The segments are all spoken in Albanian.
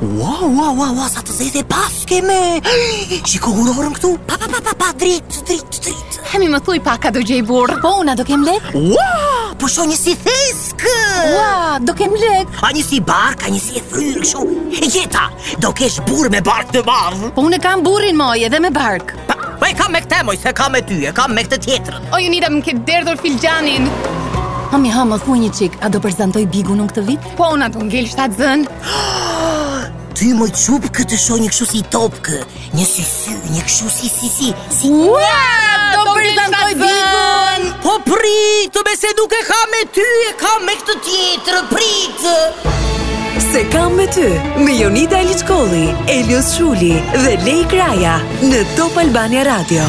Ua, ua, ua, ua, sa të zezë e paske mi Shiko kurorën këtu, pa, pa, pa, pa, pa, dritë, dritë, dritë Hë mi më thuj pak a do gjej burrë, po unë a do kem lek Ua, po shoh një si theskë Ua, do kem lek A një si bark, a një si e fryrë këshu E gjeta, do kesh burrë me bark të madh Po unë e kam burrin moj edhe me bark Pa, po e kam me këtë moj, s'e kam me ty, e kam me këtë tjetrën O Jonida më ke derdhur filxhanin. Hë mi hë më thuaj një çik, a do prezantoj Bigun unë këtë vit? Po unë a do ngel shtatzënë. Ty mo çupkë të shoh një kështu si topkë, një si sy, një kështu si si si. Si ua, do prezantoj Bigun. Po prit me se nuk e ka me ty, e ka me këtë tjetër, prit. S'e kam me ty, me Jonida Aliçkolli, Elio Shuli dhe Lei Kraja në Top Albania Radio.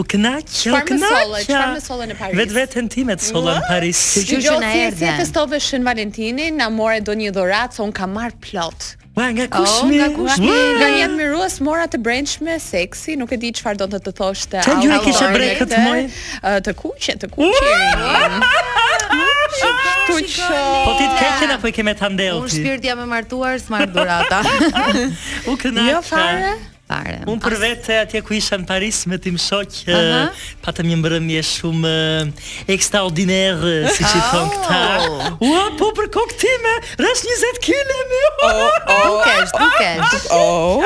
U kënaqa, u kënaqa. Çfarë më solle, çfarë më solle në Paris? Vetë veten time të solla në Paris. Që që që na erdhe. Si festove Shën Valentinin, a more ndonjë dhuratë, se unë kam marrë plot. Ua, nga oh, kush mi? Nga kush mi? Nga një admirues mora të brendshme seksi, nuk e di çfarë donte të thoshte Çfarë gjë kishe bërë këtë moj? Të kuqe, të kuqe. Shtuço. Po ti të keqen apo i kemë të ndellë? Unë shpirt jam e martuar s'marr dhurata. U kënaq. Jo fare. fare. Unë për vete atje ku isha në Paris me tim shoq, uh -huh. patëm një mbrëmje shumë extraordinaire, siç i thonë oh. këta. Ua, po për kokë time, rrës 20 kile me. Oh, oh, oh, dukesh, dukesh. Oh.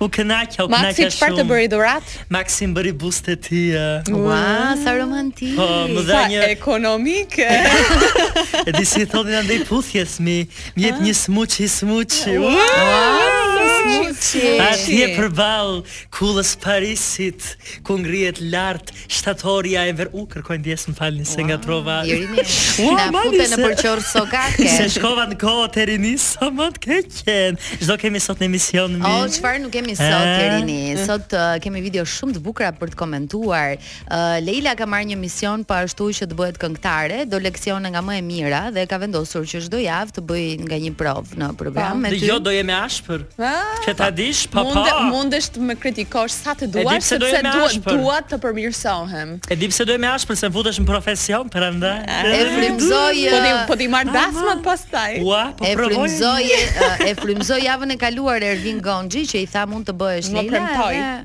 U kënaqa, u kënaqa shumë. Maxi, çfarë të bëri dhuratë? Maxi më bëri buzët e tij. Ua, sa romantik. Po, më dha një ekonomike. E di si thonë andej puthjes mi, Më jep një smuçi, smuçi. Smuçi. Atje përballë kullës Parisit, ku ngrihet lart shtatorja e Enver. Ju kërkoj ndjesë, më falni se ngatërrova. Irini. Na fute nëpër qorrsokake. Se shkova në kohë të rinisë, sa më të keqen. Ç'do kemi sot në emision mi. Oh, çfarë nuk kemi sot Irini? Sot uh, kemi video shumë të bukura për të komentuar. Uh, Leila ka marrë një mision po ashtu që të bëhet këngëtare, do leksione nga më e mira dhe ka vendosur që çdo javë të bëjë nga një provë në program me ty. Dhe jo do jem e ashpër. Që ta dish, pa pa. Mund mundesh të më kritikosh sa të duash, sepse dua dua të përmirësohem. E di pse do jem e ashpër se futesh në profesion prandaj. E frymëzoi. Po t'i po t'i marr dasmat pastaj. Ua, po provoj. E frymëzoi, e frymëzoi javën e kaluar Ervin Gonxhi që i tha mund të bëhesh Leila.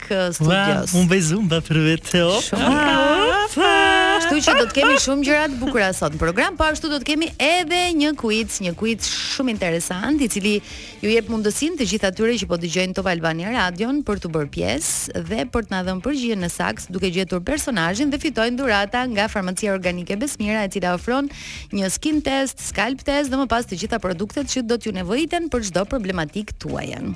tek uh, studios. Unë bëj zumba për vetë. Kështu që do të kemi shumë gjëra të bukura sot në program, po ashtu do të kemi edhe një quiz, një quiz shumë interesant, i cili ju jep mundësinë të gjithë atyre që po dëgjojnë Top Albania Radio-n për t'u bërë pjesë dhe për të na dhënë përgjigjen e saktë duke gjetur personazhin dhe fitojnë dhurata nga farmacia organike Besmira, e cila ofron një skin test, scalp test dhe më pas të gjitha produktet që do t'ju nevojiten për çdo problematikë tuajën.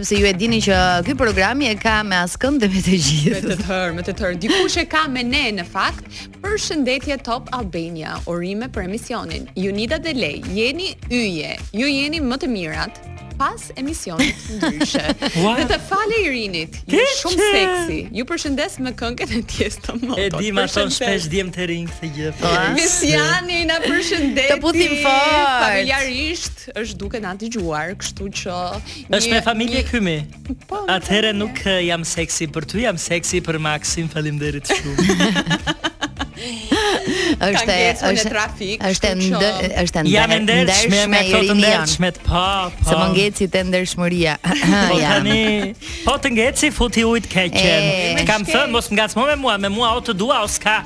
Sepse ju e dini që ky programi e ka me askënd dhe me të gjithë. Me të tërë, me të tërë. Dikush e ka me ne në fakt. Përshëndetje Top Albania, urime për emisionin. Jonida dhe Lei, jeni yje. Ju jeni më të mirat pas emisionit ndryshe. Dhe të fale Irinit, je shumë seksi. Ju përshëndes me këngën e Tiesto Moto. E di ma thonë shpesh djem të rinj këtë gjë. Po, Mesiani na përshëndet. Të puthim fort. Familjarisht është duke na dëgjuar, kështu që Është me familje kymi. Po, Atëherë nuk eh, jam seksi për ty, jam seksi për Maxim. Faleminderit shumë. është është trafik, është ndë, është ndë, jam ndershme me këto të ndershme të pa, pa. Se më ngeci të ndershmëria. Po tani, po të ngeci futi ujë të keqen. Të kam thënë mos ngacmo me mua, me mua o të dua o s'ka.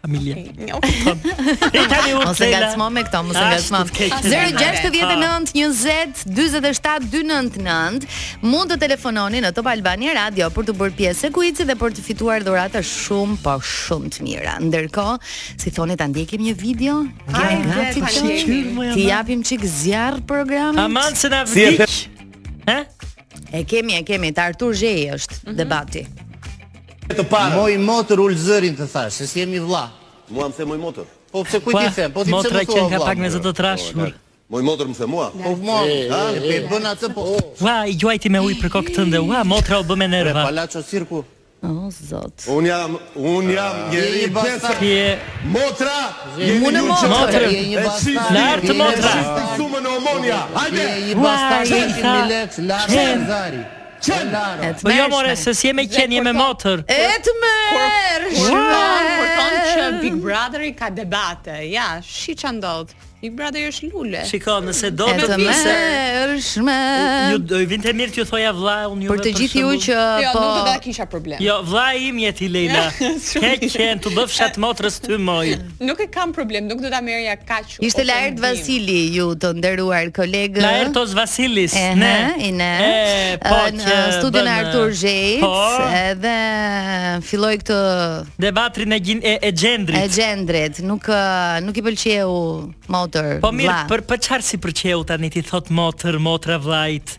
familje. E tani u Mos e ngacmo me këto, mos e ngacmo. 069 20 47 299 mund të telefononi në Top Albania Radio për t'u bërë pjesë e kuicit dhe për të fituar dhurata shumë po shumë të mira. Ndërkohë, si thoni ta ndjekim një video? Hajde, t'i japim çik zjarr programit. Aman se na vdiq. Hë? E kemi, e kemi, te Artur Zheji është mm -hmm. debati. të parën. Moj motër ul zërin të thashë, se s'jemi vlla. Mua më the moj motër. Po pse kujt i them? Po ti pse më thua vlla? pak me zë të trashë. Moj motër më the mua. Po mua, ha, e bën atë po. Ua, i gjuajti me ujë për kokë tënde. Ua, motra u bë me nerva. Palaço cirku. O zot. Unë jam, unë jam ah. një bastard. Motra, je një motra, je një basta. Lart motra. Ti sumë në omonia. Hajde. Je një bastard, je një milec, lart zari. Qen! Po jo more, se s'jemi qen, jemi motër. E tmerr! Shkruan për tonë që Big Brotheri ka debate. Ja, shih ça ndodh. Big Brotheri është lule. Shiko, nëse do të Etmer! pise, Etmer! ju do i vinte mirë t'ju thoja vlla unë juve Për të gjithë ju shembull- që Jo, po nuk do ta kisha problem. Jo, vlla im je ti Leila. Shumë Ke mirë. qen, t'u bëfsha të motrës ty moj. Nuk e kam problem, nuk do ta merrja kaq Ishte Laert Vasili, ju të nderuar kolegë. Laertos Vasilis, e, ne. I ne. E, po, në studion e Artur Zhejit, po, edhe filloi këtë... Debatin e, gjin, e, e gjendrit. E gjendrit, nuk, nuk i pëlqeu motër, Po mirë, për, për çfarë s'i pëlqeu tani t'i thotë motër, motra vllait?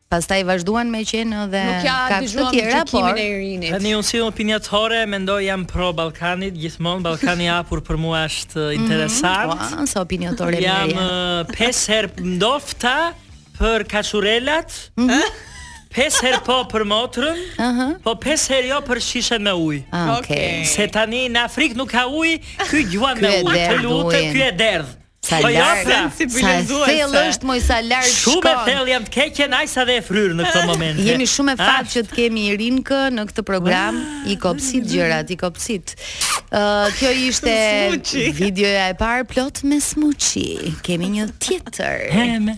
Pastaj vazhduan me qenë dhe Nuk ja ka të tjera, por e Irinit. Tani unë si opiniatore mendoj jam pro Ballkanit, gjithmonë Ballkani i hapur për mua është mhm. interesant. Mm -hmm. sa opiniatore mirë. Jam uh, pesë herë ndofta për kaçurrelat. Mm -hmm. Pesë herë po për motrën, uh -huh. po pesë herë jo për shishen me ujë. Ah, okay. Se tani në Afrikë nuk ka ujë, ky gjuan me ujë, të lutem, ky e derdh. Sa po jo, larg, sa e thellë është moj sa larg shkon. Shumë e thellë jam të keqen aq sa dhe e fryrë në këtë moment. Jemi shumë me fat që të kemi Irinin në këtë program. Ah. I kopsit gjërat, i kopsit. Ë kjo ishte videoja e parë plot me smuçi. Kemi një tjetër. Hë me.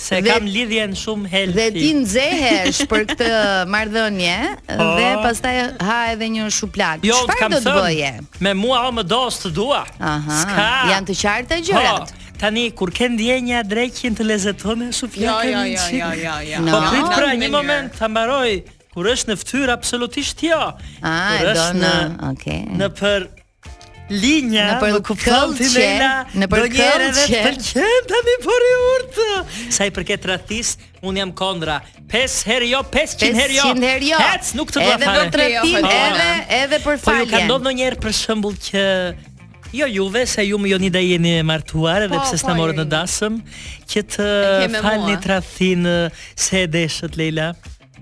Se dhe, kam lidhjen shumë healthy. Dhe ti nxehesh për këtë marrëdhënie po. dhe pastaj ha edhe një shuplakë. Jo, Çfarë do të bëje? Me mua o më dos të dua. Aha. S'ka. Janë të qarta po, gjërat. Po. Tani kur ke ndjenja dreqin të lezeton edhe shuplaka. Jo, jo, jo, jo, jo. Po prit pra një moment ta mbaroj kur është në fytyrë absolutisht jo. Ah, kur është në, okay. në për linja në për kupton ti Leila nëpër kërë që pëlqen tani por i urtë sa i përket tradhtisë unë jam kondra 5 herë jo 500 herë jo 500 herë jo ec nuk të dua fare edhe për tradhtinë jo, edhe edhe për faljen po ju ka ndodhur ndonjëherë për shembull që Jo juve, se ju më Jonida jeni e martuar edhe po, pse s'na po, morët në dasmë, që të falni tradhtinë se e deshët Leila.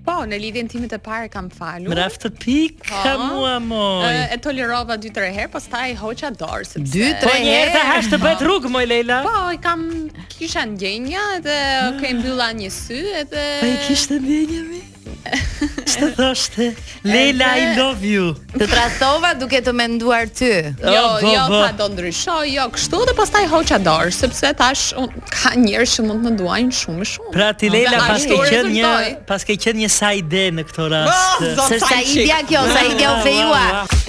Po, në lidhjen time të parë kam falur. Më raftë pika po, mua moj. E tolerova 2-3 herë, pastaj hoqa dorë sepse 2-3 po, herë ta hash të bëhet rrugë moj Leila. Po, i kam kisha ndjenja edhe ah. e mbylla një sy edhe Po i kishte ndjenja mi. Çfarë thoshte? Leila I love you. Të tradhtova duke të menduar ty. Jo, jo, po, jo, po. tha do ndryshoj, jo, kështu dhe pastaj hoqa dorë, sepse thashë unë, ka njerëz që mund të më duajnë shumë më shumë. Pra ti Leila paske qenë një, paske qenë një Saide në këtë rast. Se Saidja kjo, Saidja u fejua.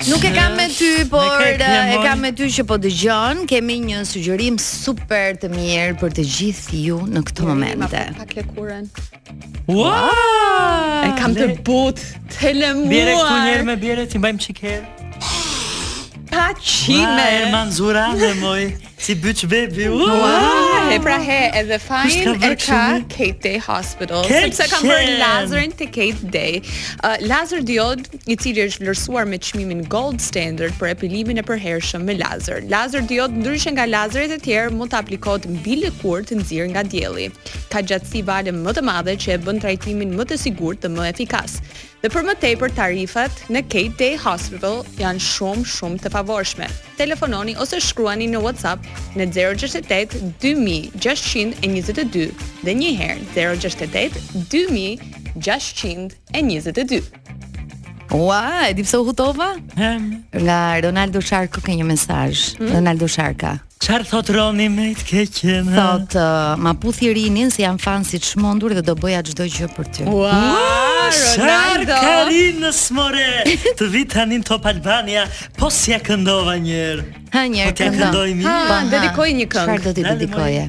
Nuk e kam me ty, por e kam me ty që po dëgjon, kemi një sugjerim super të mirë për të gjithë ju në këtë moment. Pa lëkurën. Wow! E kam të butë, të lëmuar. Bjere këtu njëherë ma bjerë, ta mbaj një çikë. Pa qime. Ua, Erman Zura me moj, si bythë bebi. Ua, wow. e pra hë, edhe fajin e ka Kate Day Hospital. Kate sepse kam bërë lazerin te Kate Day. Uh, lazer diod, i cili është vlerësuar me çmimin Gold Standard për epilimin e përhershëm me lazer. Lazer diod, ndryshe nga lazerët e tjerë, mund të aplikohet mbi lëkurë të nxirë nga dielli. ka gjatësi vale më të madhe që e bën trajtimin më të sigurt dhe më efikas. Dhe për më tepër tarifat në Kate Day Hospital janë shumë shumë të favorshme. Telefononi ose shkruani në WhatsApp në 068 2622 dhe një herë 068 2622. Ua, e di pse u hutova? Nga Ronaldo Sharka ka një mesazh. Hmm? Ronaldo Sharka. Çfarë thot Roni me të keqen? Thot uh, ma puth Irinin se jam fan si i çmendur dhe do bëja çdo gjë për të. Ua, wow, Ronaldo. Ka Irinës more. Të vijë tani në Top Albania, po s'ia këndova një herë. Ha një herë. Po t'i këndoj mirë. Ha, dedikoji një këngë. Çfarë do t'i dedikoje?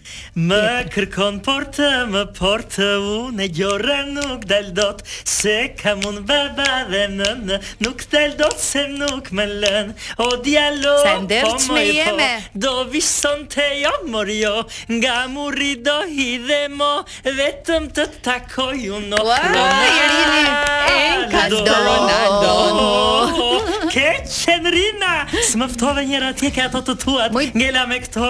Më kërkon portë më portë unë e gjora nuk dal dot se kam unë baba dhe nënë nuk dal dot se nuk më lënë o djalo Sa e po ndershme moj po jeme. do vish sonte jo mor jo nga muri do hidhem o vetëm të të takoj unë o Ua, Irini, enka Ronaldo të Ronaldo. Ronaldo. Ke qenë Rina, s'më ftove njëherë ti ke ato të tuat. Moj- Ngela me këto.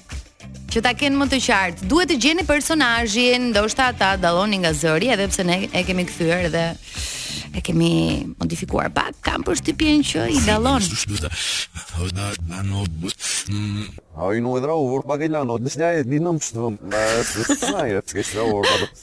Që ta kenë më të qartë, duhet të gjeni personazhin, ndoshta ta dalloni nga zëri, edhe pse ne e kemi kthyer dhe e kemi modifikuar pak, kam përshtypjen që i dallon. Ai nuk e dha u vërpa që lano, disnja e di nëmë çdo. Ai nuk e dha u vërpa.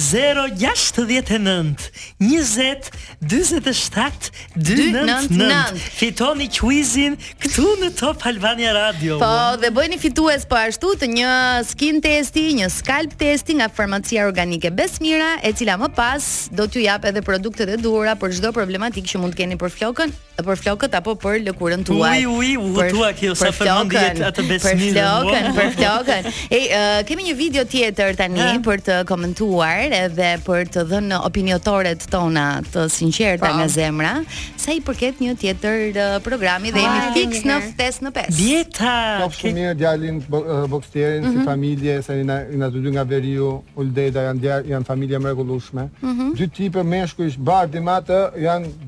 Zero gjashtëdhjetë e nëntë, njëzet, dyzet e shtatë, dy nëntë nëntë. Fitoni quizin këtu në Top Albania Radio. Po, dhe bëheni fitues po ashtu të një skin testi, një scalp testi nga farmacia organike Besmira, e cila më pas do t'ju japë edhe produktet e duhura për çdo problematikë që mund të keni për flokën për flokët apo për lëkurën tuaj. Ui ui u hutua kjo, sa Fernandi jet atë Besmira. Për flokën, për flokën. Ej, uh, kemi një video tjetër tani ha? për të komentuar edhe për të dhënë opinionet tona të sinqerta nga zemra, sa i përket një tjetër uh, programi dhe jemi fiks në festë në 5. Bjeta. Po shumë mirë djalin bokstierin si mhm. familje, se jena të dy nga veriu, Uldeda janë janë familje mrekullueshme. Mhm. Dy tipe meshkujsh, Bardhi me atë janë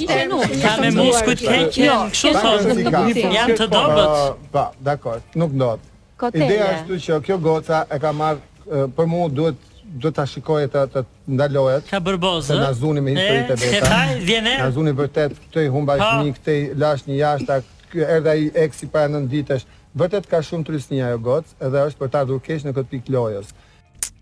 Ka me muskujt keq, jo, kështu thotë. Janë të dobët. Po, dakord, nuk ndodh. Ideja është kështu që kjo goca e ka marr për mua duhet do ta shikojë ta, të ndalohet. Ka bërë bozë. Se na zuni me historitë e veta. Këtaj vjen e. Na zuni vërtet këtej humba fëmijë këtej lashë një jashtë. Ky erdhi eksi para 9 ditësh. Vërtet ka shumë trysni ajo gocë, edhe është për t'ardhur keq në këtë pikë lojës.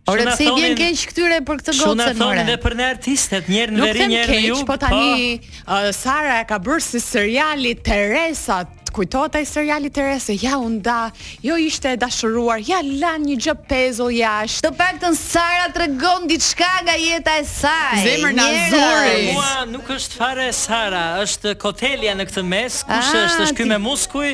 Ore pse i vjen keq këtyre për këtë gocën ore. Shumë thonë dhe për ne artistet, një herë në veri, një herë në jug. Po tani po. uh, Sara e ka bërë si seriali Teresa, të kujtohet ai seriali Teresa, ja unda, jo ishte e dashuruar, ja lanë një gjë pezull jashtë. Të paktën Sara tregon diçka nga jeta e saj. Zemra na zuri. Mua nuk është fare Sara, është kotelja në këtë mes, kush është, është ky me muskuj,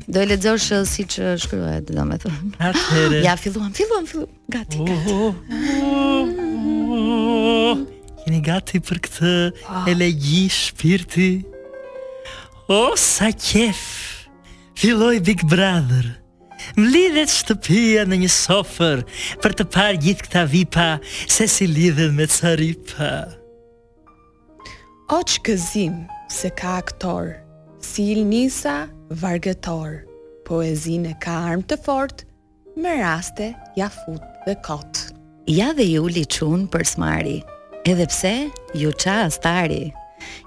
Do e lexosh uh, siç uh, shkruhet, domethënë. Atëherë. Ja filluam, filluam, filluam. Gati, oh, gati. Oh, oh, Jeni gati për këtë oh. elegji shpirti? O, oh, sa qef! Filloi Big Brother! Mblidhet shtëpia në një sofër për të parë gjithë këta vipa se si lidhen me caripa. O ç'gëzim se ka aktorë si Ilnisa vargëtorë poezinë e ka armë të fortë me raste ja fut dhe kot. Ja dhe Juli çun për smari edhe pse iu ça astari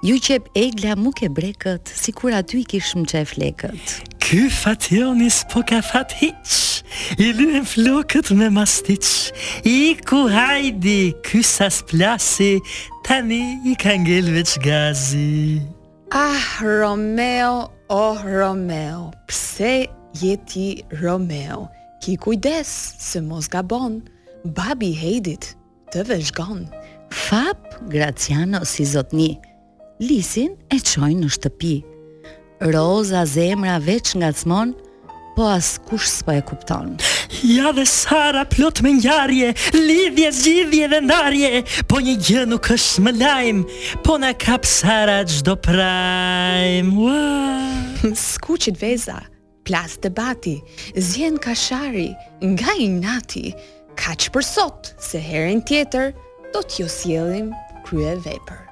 iu qep Egla mu ke brekët sikur aty i kish mçef lekët. Ky Fatjoni s'po ka fat hiç I lyen flokët me mastiç Iku Hejdi ky sa s'plasi Tani i ka ngel veç gazi. Ah, Romeo, oh, Romeo, pse je ti Romeo? Ki kujdes, se mos gabon, babi i Hejdit të vëzhgon. Fap Graciano si zotni, Lisin e çojnë në shtëpi. Roza zemra veç ngacmon po askush s'po e kupton. Ja dhe Sara plot me ngjarje, lidhje, zgjidhje dhe ndarje, po një gjë nuk është më lajm, po na kap Sara çdo prajm. Wow. Skuqet veza, plas debati, zjen kashari, nga inati, Kaq për sot, se herën tjetër do t'ju sjellim kryevepër.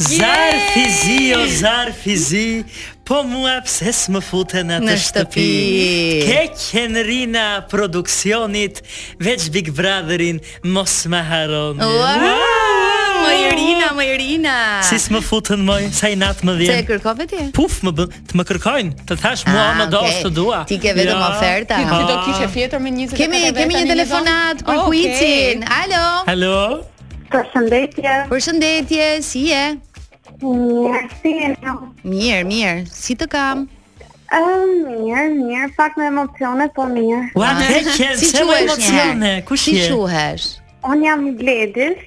Zar fizi, o zar fizi, po mua pse s'më futën n'atë shtëpi. Ke qenë, Rina e produksionit, veç Big Brotherin, mos më harro. Moj Rina, moj Rina. Si s'më futën moj, sa inat më vjen. S'e kërkove ti? Puf më bë. të më kërkojnë, të thashë mua ah, më duan okay. të duan. Ti ke vetëm ja. oferta. Ti, ti do ah. kishe fjetur me 20 Kemi kemi një telefonat për okay. kuizin. Alo. Alo. Përshëndetje. Përshëndetje, si je? Mirë, mirë, mirë. Si të kam? Um, mirë, mirë, pak me emocione, po mirë. Ua, ah, s'ke ç'i do emocione? Kush je? Si quhesh? Unë jam Gledis.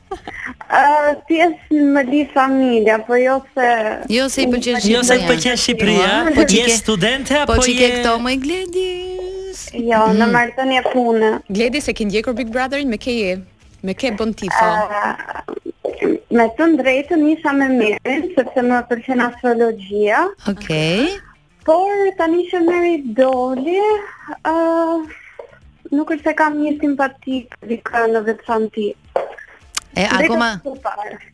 Ëh, ti je më li familja, po jo se Jo se i pëlqen Shqipëria. Jo se i pëlqen Shqipëria, po ti je studente apo je Po ti ke këto më Gledi? Jo, në mm. marrëdhënie pune. Gledis e ke ndjekur Big Brotherin me kë je, me kë bën tifo. Me thënë të drejtën isha me Merin sepse më pëlqen astrologjia. Okej. Okay. Por tani që Meri doli, ë nuk është se kam një simpati dikë në veçanti. E akoma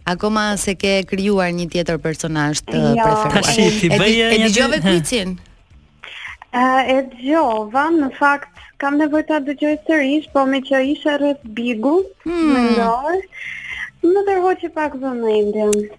akoma s'e ke krijuar një tjetër personazh të jo, preferuar. Tashi ti bëje një dëgjove kuicin. Ë e dëgjova, në fakt kam nevojë ta dëgjoj sërish, po meqë ishte rreth Bigut, hmm. më ndor. Më tërhoqi pak vëmendjen.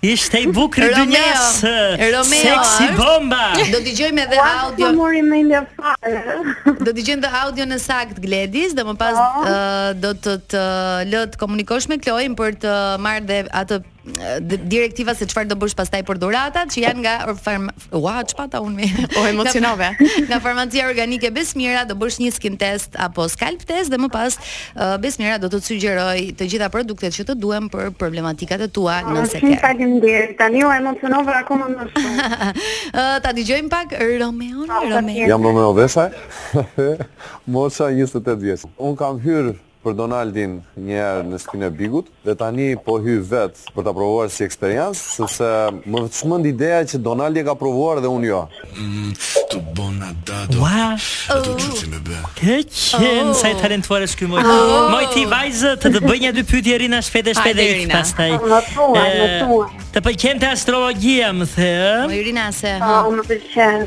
Ishte i bukur dynjas. Romeo, seksi bomba. Do dëgjojmë edhe audio. Po moj më një fare. Do dëgjojmë edhe audio në sakt Gledis dhe më pas po. do të të lë të komunikosh me Kloin për të marrë dhe atë direktiva se çfarë do bësh pastaj për dhuratat që janë nga Ua, ç'pata unë mi? U emocionova. Nga farmacia organike Besmira do bësh një skin test apo scalp test dhe më pas uh, Besmira do të të sugjerojë të gjitha produktet që të duhen për problematikat e tua oh, nëse ke. Faleminderit, tani u emocionova akoma më shumë. uh, ta dëgjojmë pak Romeo, oh, Romeo. Jam Romeo Veshaj, mosha 28 vjeç. Unë kam hyrë për Donaldin një herë në shtëpinë e Bigut dhe tani po hyj vetë për ta provuar si eksperiencë, sepse më çmend ideja që Donaldi e ka provuar dhe unë jo. Ua Ti qen sa i talentuar është ky moj Moj ti vajzë të të bëj nja dy pyetje Rina shpejt e shpejt e ik pastaj Të pëlqen ty astrologjia më the ë? Moj Rina se ha Më pëlqen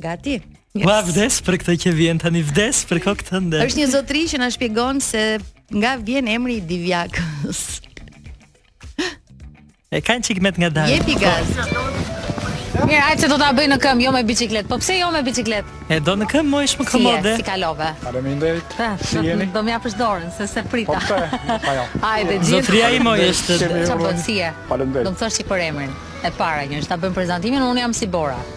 Gati. Ua vdes për këtë që vjen tani vdes për këtë ndër. Është një zotëri që na shpjegon se nga vjen emri i Divjakës. Ec një çik më ngadalë. Jepi gaz. Mirë, ai se do ta bëjë në këmbë, jo me biçikletë. Po pse jo me biçikletë? E do në këmbë, më është më komode. Si je, si kalove. Faleminderit, si jeni? Do më japësh dorën, se s'e prita. Po pse, pa jo. Ajde, gjithë. Zotria i moj është. Ça bën, si je? Faleminderit. Do më thosh për emrin. E para një, që ta bëjmë prezantimin, unë jam Sibora.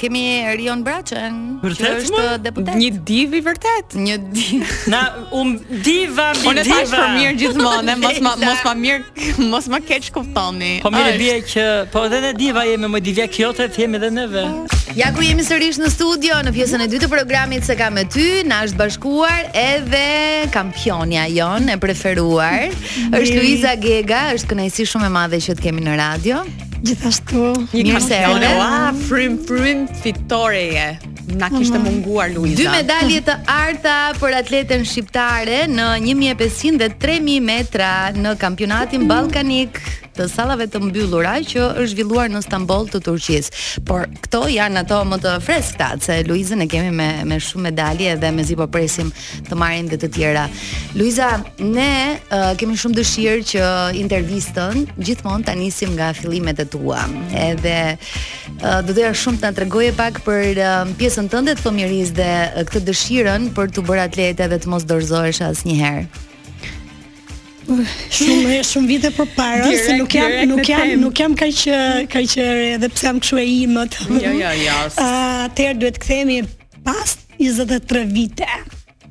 Kemi Erion Braçen, që është deputet. Një div i vërtetë. Një div. Na um diva mbi diva. Unë tash për mirë gjithmonë, mos ma mos ma mirë, mos ma keqkuptoni. Po mirë bëre që po edhe ne diva jemi me Divjakë të themi edhe neve. Ja ku jemi sërish në studio në pjesën e dytë të programit S'e kam me ty, na është bashkuar edhe kampionia jonë e preferuar. Është Luiza Gega, është kënaqësi shumë e madhe që të kemi në radio. Gjithashtu, një kaseole. Ua, frymë frymë fitoreje. Na kishte munguar Luiza. Dy medalje të arta për atleten shqiptare në 1500 dhe 3000 metra në kampionatin ballkanik të sallave të mbyllura që është zhvilluar në Stamboll të Turqisë. Por këto janë ato më të freskëta, se Luizën e kemi me me shumë medalje dhe mezi po presim të marrim dhe të tjera. Luiza, ne uh, kemi shumë dëshirë që intervistën gjithmonë ta nisim nga fillimet e tua. Edhe uh, do doja shumë të na tregoje pak për uh, pjesën tënde të fëmijërisë dhe uh, këtë dëshirën për t'u bërë atlete dhe të mos dorëzohesh asnjëherë. Shumë shumë vite përpara, se nuk jam nuk jam nuk jam kaq kaq edhe pse jam kështu e imët. Jo, jo, jo. Atëherë duhet të kthehemi Pas 23 vite,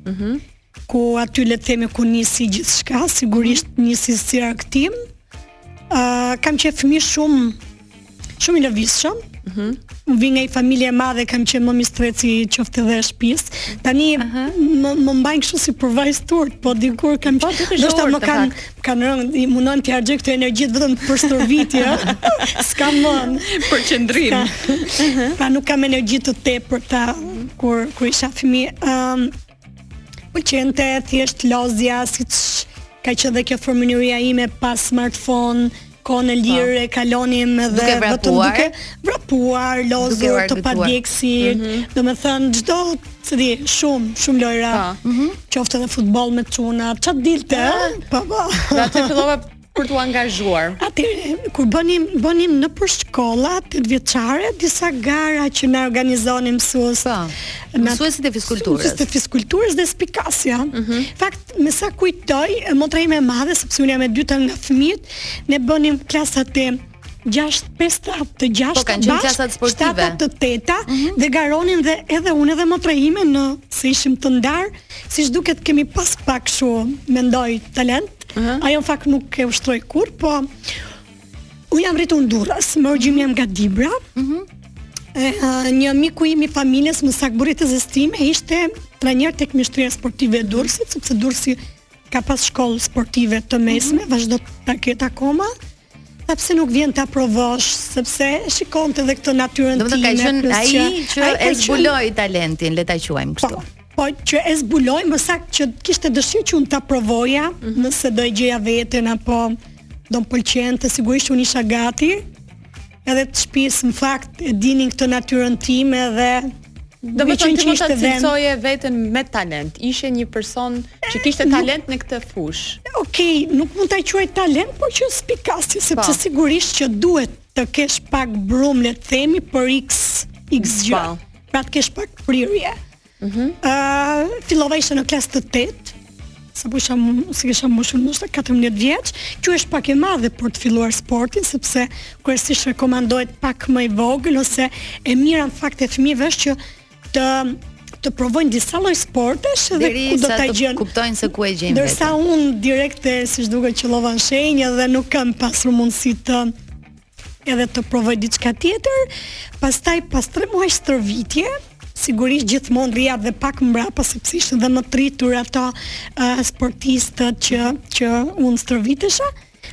mm -hmm. ku aty le të themi ku nisi gjithçka, sigurisht mm -hmm. nisi si argëtim, uh, kam qenë fëmijë shumë, shumë i lëvizshëm, mm -hmm. vij nga një familje e madhe, kam qenë më mistreci qoftë dhe i shpisë, tani uh -huh. më, më mbajnë kështu si për vajzë të urtë, po dikur kam po, qenë, ndoshta më kanë, Kan rënë, mundohem t'i harxhoj këto energji vetëm për stërvitje. S'ka më për qëndrim. Pra nuk kam energji të tepërta kur kur isha fëmijë. Ëm um, më pëlqente thjesht loja, siç ka qenë dhe kjo fëmijëria ime pa smartphone, kohën e lirë po. e kalonim edhe duke vetëm duke vrapuar, lozur te pa ndjekësi, mm -hmm. domethënë çdo s'e di shumë, shumë lojra. Po. Mm -hmm. Qoftë edhe futboll me çuna, ça të dilte, ah. po po. Dhe aty fillova për t'u angazhuar. Atëherë kur bënim bënim nëpër shkolla tetëvjeçare disa gara që na organizonin mësues. Po. Mësuesit e fizkulturës. Mësuesit e fizkulturës dhe spikasja. Mm -hmm. Fakt Me sa kujtoj, motra ime e madhe, sepse unë jam e dyta nga fëmijët, ne bënim klasat e gjashtë, pesta të gjashta, po, kanë qenë klasat sportive, të shtata të teta, mm -hmm. dhe garonin dhe edhe unë edhe motra ime edhe pse ishim të ndara, siç duket kemi pas pak shumë, mendoj, talent, mm -hmm. ajo në fakt nuk e ushtroi kurrë, po Unë jam rritur në Durrës, me origjinë jam nga Dibra. Mhm. Mm e, uh, një miku im i familjes më saktë burri i tezes time ishte trajner tek Mjeshtëria Sportive e Durrësit, sepse Durrësi ka pas shkollë sportive të mesme, mm -hmm. vazhdon ta ketë akoma. Ha pse nuk vjen ta provosh, sepse e shikonte edhe këtë natyrën time. Domethënë ka qenë ai që e zbuloi talentin, le ta quajmë po, kështu. Po, Po që e zbuloj më saktë, që kishte dëshirë që unë ta provoja, mm -hmm. nëse do e gjeja veten apo do më pëlqente, sigurisht unë isha gati. Edhe të shpisë në fakt e dinin këtë natyrën time dhe Do të thonë që mund të cilësoje veten me talent. Ishe një person që kishte talent në këtë fushë. Okej, okay, nuk mund ta quaj talent, por që spikasje sepse pa. Po. sigurisht që duhet të kesh pak brumë le të themi për x x gjë. Po. Pra të kesh pak prirje. Ëh, mm uh, fillova isha në klasë të 8. Sapo isha, s'i kisha mbushur ndoshta 14 vjeç, që është pak e madhe për të filluar sportin sepse kryesisht rekomandohet pak më i vogël ose e mira në fakt e fëmijëve është që të të provojnë disa lloj sportesh dhe Deri ku do ta gjejnë. Kuptojnë se ku e gjejnë. Ndërsa unë direkt e siç duket qëllova në shenjë dhe nuk kam pasur mundësi të edhe të provoj diçka tjetër. Pastaj pas 3 muaj stërvitje, sigurisht gjithmonë rrija dhe pak mbrapa sepse ishin dhe më të rritur ata uh, sportistët që që unë stërvitesha.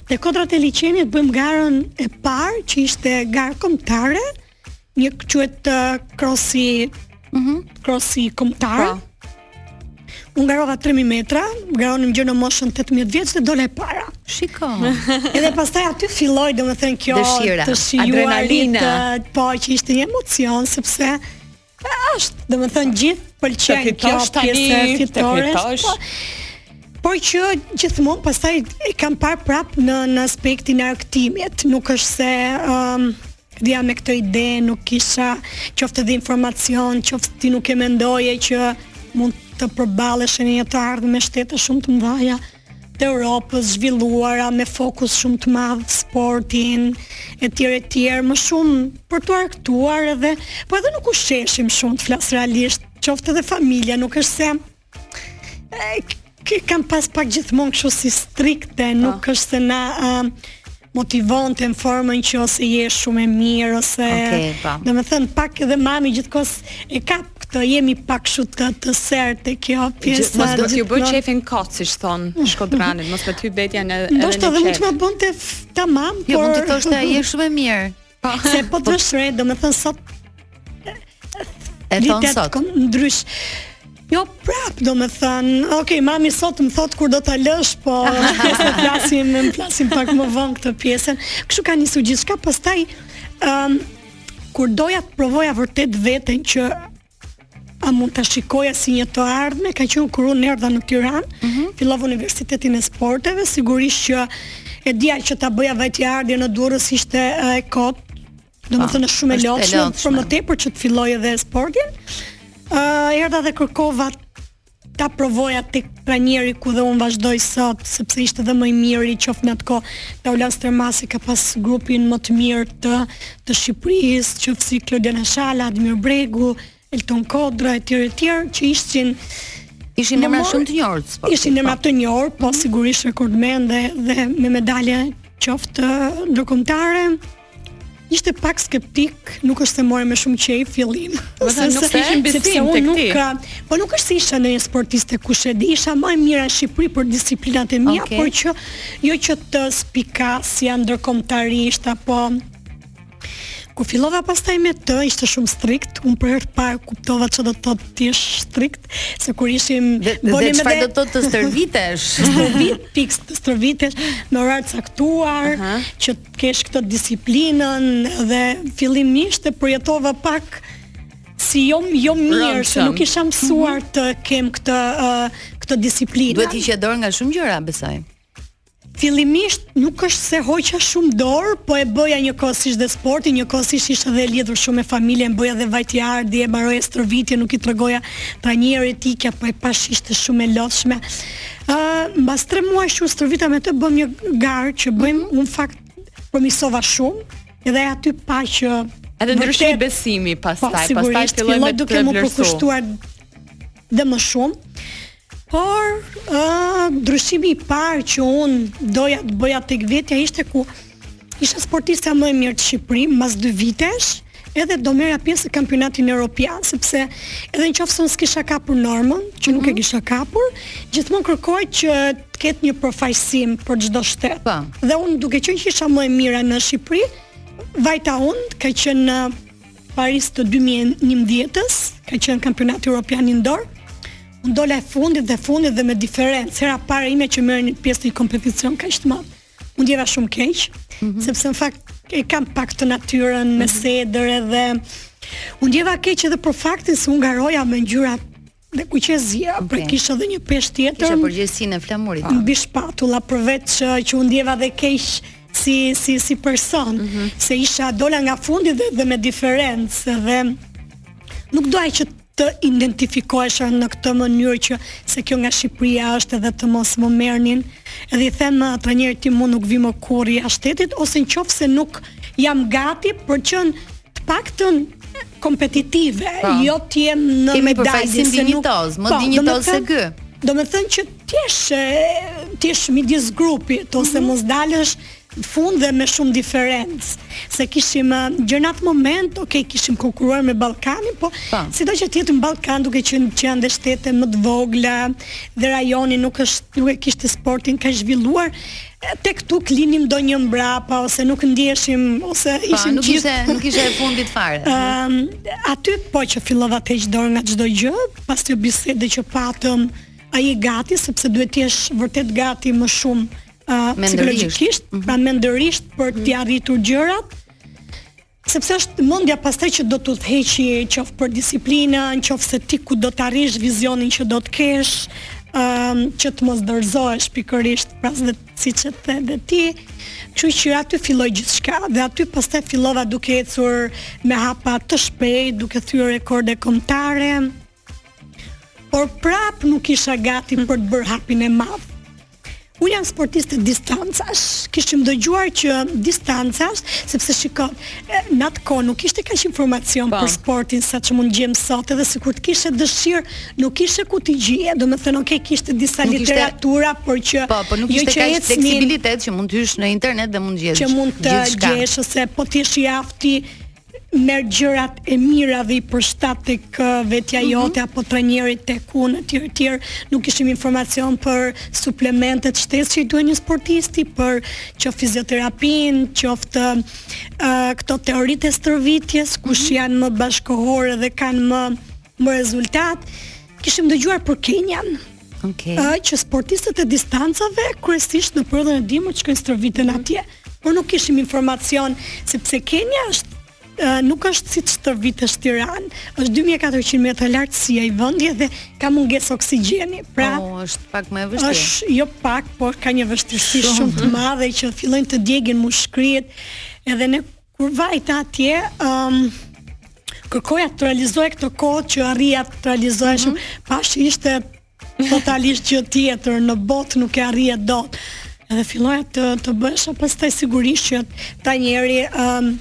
Te kodrat e liqenit bëjmë garën e parë që ishte garë kombëtare. Uh, Një quhet uh, krosi, ëh, mm krosi kombëtar. Pra. Unë garova 3000 metra, garonim gjer në moshën 18 vjeç dhe dola e para. Shiko. Edhe pastaj aty filloi domethënë kjo dëshira, adrenalina, të shijuarit, po që ishte një emocion sepse Është, domethënë gjithë pëlqen kjo pjesë e fitores. Po, por që gjithmonë pastaj e kam parë prap në në aspektin e argëtimit, nuk është se ëm um, dija me këtë ide, nuk kisha qoftë dhe informacion, qoftë ti nuk e mendoje që mund të përballesh në një të ardhmë me shtete shumë të mëdha. të Europës, zhvilluara me fokus shumë të madh sportin etj etj më shumë për t'u argëtuar edhe po edhe nuk ushqeheshim shumë të flas realisht qoftë edhe familja nuk është se e, e kam pas pak gjithmonë kështu si strikte nuk oh. është se na uh, motivonte në formën që ose je shumë e mirë ose okay, po. domethënë pak edhe mami gjithkush e ka këtë jemi pak kështu të të sertë, kjo pjesa mos të ta bëjë qejfin kot siç thonë shkodranët mos me t'u mbet ana, edhe në qejf do të thotë mund të ma bënte tamam por mund të thoshte je shumë e mirë Po. Se po të shre, domethënë sot E thonë sot Ndryshe Jo prap, domethënë, ok, mami sot më thotë kur do ta lësh, po se flasim, më flasim pak më vonë këtë pjesën. Kështu ka nisur gjithçka, pastaj, um, kur doja të provoja vërtet veten që A mund ta shikoja si një të ardhme, ka qenë kur unë erdha në Tiranë, mm-hmm, fillova Universitetin e Sporteve, sigurisht që e dija që ta bëja vajtje ardhje në Durrës ishte e kot, domethënë ah, shumë e lodhshme, për më tepër që të filloj edhe sportin, uh, erdha dhe kërkova ta provoja tek trajneri ku dhe unë vazhdoj sot sepse ishte dhe më i miri qoftë në atë kohë Taulant Stërmasi ka pas grupin më të mirë të të Shqipërisë qoftë si Klodiana Shala, Admir Bregu, Elton Kodra etj etj që ishin Ishin emra shumë të njohur të sportit. Ishin emra po. të njohur, po sigurisht rekordmen dhe dhe me medalje qoftë ndërkombëtare. Ishte pak skeptik, nuk është se më mori me shumë qejf në fillim. Domethënë nuk se kishte besim tek ti. Po nuk është se isha ndonjë sportiste kush e di, isha më e mira në Shqipëri për disiplinat e mia, okay. por që jo që të spikasja ndërkombëtarisht apo Kur fillova pastaj me të, ishte shumë strikt. Unë për herë të parë kuptova çfarë do të thotë të jesh strikt, se kur ishim boni me çfarë do të thotë të stërvitesh. Stërvitje fikse, të stërvitesh në orar të caktuar, uh -huh. që kesh këtë disiplinën dhe fillimisht e përjetova pak si jo jo mirë se nuk isha mësuar mhm. të kem këtë uh, këtë disiplinë. Duhet të hiqja dorë nga shumë gjëra, besoj. Fillimisht nuk është se hoqa shumë dorë, po e bëja njëkohësisht dhe sportin, njëkohësisht isha dhe lidhur shumë me familjen, bëja dhe vajtje ardhje, e mbaroja stërvitjen, nuk i tregoja trajnerit, ikja, po e pashë ishte shumë e lodhshme. Ë mbas 3 muajsh që u stërvita me të bëmë një garë që bëjmë mm -hmm. unë në fakt përmirësova shumë edhe aty pa që edhe ndryshoi besimi pastaj pa, po, pastaj filloi duke m'u përkushtuar dhe më shumë por ë uh, ndryshimi i parë që unë doja të bëja tek vetja ishte ku Isha sportistja më e mirë e Shqipërisë, mbas dy vitesh, edhe do merrja pjesë në kampionatin europian, sepse edhe në qoftë se unë s'kisha kapur normën, që mm -hmm. nuk e mhm. kisha kapur, gjithmonë kërkojnë që të ketë një përfaqësim për çdo shtet. Pa. Po. Dhe unë duke qenë që isha më e mira në Shqipëri, vajta unë ka qenë në Paris të 2011-ës, ka qenë kampionati europian indoor. Unë dola e fundit e fundit dhe me diferencë, hera e parë imja që merrja pjesë në kompeticion kaq të madh. U ndjeva shumë keq, mm -hmm. sepse në fakt e kam pak të natyrën me mhm. sedër edhe u ndjeva keq edhe për faktin se unë garoja me ngjyrat kuq e zi, okay. pra kisha dhe një peshë tjetër. Kisha përgjegjësinë e flamurit. Mbi shpatulla, përveç që, që u ndjeva dhe keq si, si, si person, mm -hmm. se isha dola nga fundi dhe, dhe me diferencë, dhe nuk doja që të identifikohesh në këtë mënyrë që se kjo nga Shqipëria është edhe të mos më merrnin edhe i them trajnerit tim unë nuk vi më kurrë jashtë shtetit ose në qoftë se nuk jam gati për qenë të paktën kompetitive, po. Po. jo të jem në Kemi medalje se nuk toz, më po, dinjitoz se ky. Domethënë që të jesh të jesh midis grupit ose mm -hmm. mos dalësh Në fund dhe me shumë diferencë, se kishim gjer në atë moment, ok, kishim konkurruar me Ballkanin, po, po. sido që të jetë në Ballkan, duke qenë që janë dhe shtete më të vogla, dhe rajoni nuk është nuk e kishte sportin kaq të zhvilluar, të paktën linim ndonjë mbrapa ose nuk ndjeshim ose pa, ishim nuk ishte nuk ishte e fundit fare. Ëm uh, aty po që fillova të heq dorë nga çdo gjë, pas asaj bisede që patëm, ai gati sepse duhet të jesh vërtet gati më shumë uh, psikologjikisht, mhm. pra mendërisht për t'i mhm. arritur gjërat, sepse është mendja pastaj që do të udhëheqi qoftë për disiplinën, qoftë se ti ku do të arrish vizionin që do të kesh, um, që të mos dorëzohesh pikërisht pra se siç e the dhe ti. Kështu që aty filloi gjithçka dhe aty pastaj fillova duke ecur me hapa të shpejt, duke thyer rekorde kombëtare. Por prap nuk isha gati për të bërë hapin e madh. Unë jam sportiste distancash, kishim dëgjuar që distancash, sepse shiko, në atë kohë nuk ishte kaq informacion po. Po. për sportin saç mund të gjejmë sot, edhe sikur të kishe dëshirë, nuk kishe ku t'i gjeje, domethënë, okay, kishte disa nuk literatura, ishte, por që po, po nuk jo ishte jo kaq fleksibilitet që mund të hysh në internet dhe mund të gjesh. Që mund të gjesh ose po të jesh i aftë merr gjërat e mira dhe i përshtat tek vetja mm -hmm. jote apo trajneri tek unë etj etj nuk kishim informacion për suplementet shtesë që i duhen një sportisti për qoftë fizioterapinë qoftë uh, këto teoritë e stërvitjes mm -hmm. kush mhm. janë më bashkëkohore dhe kanë më më rezultat kishim dëgjuar për Kenian Okay. Uh, që sportistët e distancave kryesisht në periudhën e dimrit shkojnë stërviten mm. atje, por nuk kishim informacion sepse Kenia është uh, nuk është siç stërvitesh Tiranë, është 2400 metra lartësi ai vendi dhe ka mungesë oksigjeni. Pra, oh, është pak më e vështirë. Është jo pak, por ka një vështirësi shumë të madhe që fillojnë të djegin mushkëriet, edhe ne Kur vajta atje, um, kërkoja të realizoja këto kohë që arrija të realizoja mm -hmm. shumë, por ishte totalisht gjë tjetër, në botë nuk e arrija dot. Edhe filloja të, të bëja, pastaj sigurisht që trajneri, um,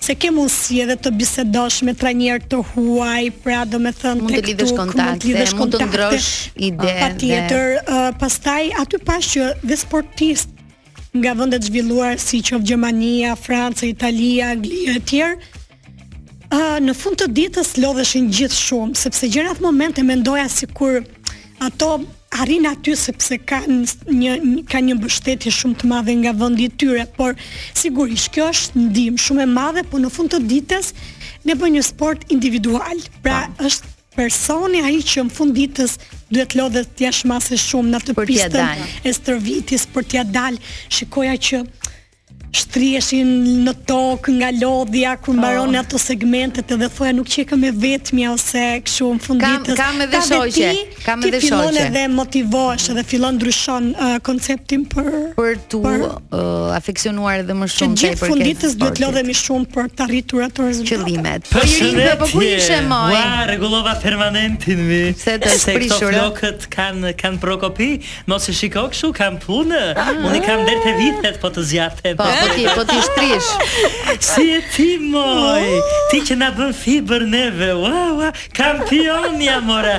se ke mundësi edhe të bisedosh me trajner të huaj, pra domethënë mund të lidhësh kontakte, mund, mund të ndrosh ide. Patjetër, uh, pastaj aty pashë që dhe sportist Nga vendet e zhvilluara si qoftë Gjermania, Franca, Italia, Anglia etj. ë në fund të ditës lodheshin gjithë shumë, sepse gjer në atë moment e mendoja sikur ato arrinin aty sepse kanë një kanë një mbështetje shumë të madhe nga vendi i tyre, por sigurisht kjo është ndihmë shumë e madhe, por në fund të ditës ne bëjmë një sport individual. Pra është Personi ai që në fund ditës duhet lodhet jashtë mase shumë në atë pistën e stërvitjes për t'ia dalë, shikoja që shtriheshin në tokë nga lodhja kur oh. mbaronin oh. ato segmentet edhe thoja nuk qekam e vetmja ose kështu në fund ditës. Kam edhe shoqe, kam edhe shoqe. Ti fillon edhe motivohesh edhe fillon ndryshon uh, konceptin për për t'u për, uh, afeksionuar edhe më shumë se në fund ditës duhet lodhemi shumë për të arritur ato rezultate. Qëllimet. Po Irini, po ku ishe mi? Ua, rregullova permanentin mi. Se t'u prish. Flokët kanë kanë prokopi, mos e shiko kështu, kanë punë. Ah. Unë kam deri te vithet po të zgjaten. Po, po ti, po ti shtrish. Si je ti moj? Oh. Ti që na bën fibër neve. Ua, ua, kampion mi amore.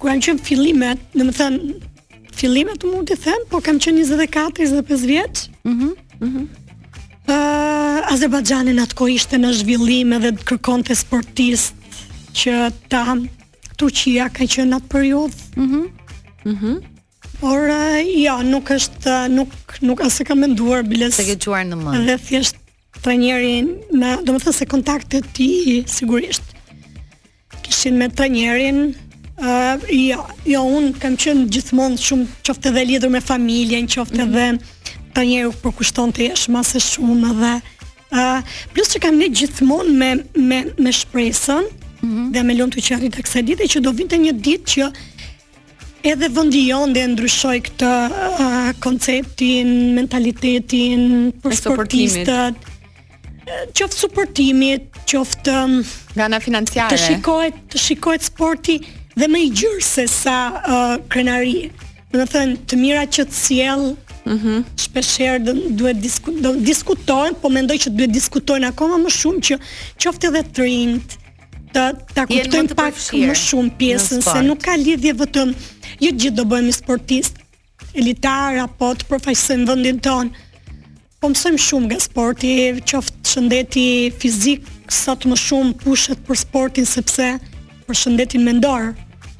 Kur kam qenë fillimet, domethënë, fillimet mund të them, po kam qenë 24-25 vjeç. Mhm. Mm mhm. Mm uh, Azerbajxhani në atë kohë ishte në zhvillim edhe kërkonte sportistë që ta Turqia ka qenë në atë periudhë. Mhm. Mm mhm. Mm Por uh, jo, nuk është nuk nuk as e kam menduar biles. S'e ke çuar në mend. Dhe thjesht Trajnerin, domethënë se kontaktet i sigurisht kishin me trajnerin, uh, jo, jo, unë kam qenë gjithmonë shumë qoftë edhe lidhur me familjen, qoftë mm -hmm. edhe trajneri u përkushtonte jashtë mase shumë dhe uh, plus që kam qenë gjithmonë me, me, me shpresën mm -hmm. dhe më lumtë që arriti kësaj dite që do vinte një ditë që Edhe vendi jonë do e ndryshojë këtë uh, konceptin, mentalitetin për sportistët. Qoftë suportimit, qoftë um, nga ana financiare. Të shikohet, të shikohet sporti dhe më i gjerë se sa uh, krenari. Domethënë, të mira që të sjell, mm -hmm. shpeshherë duhet disku, dhe diskutojnë, po mendoj që duhet diskutojnë akoma më shumë që qoftë edhe të rinjtë, të ta kuptojmë pak më shumë pjesën se nuk ka lidhje vetëm jo të gjithë do bëhemi sportistë elitarë apo të përfaqësojmë vendin tonë. Po mësojmë shumë nga sporti, qoftë shëndeti fizik, sot më shumë flitet për sportin sepse për shëndetin mendor.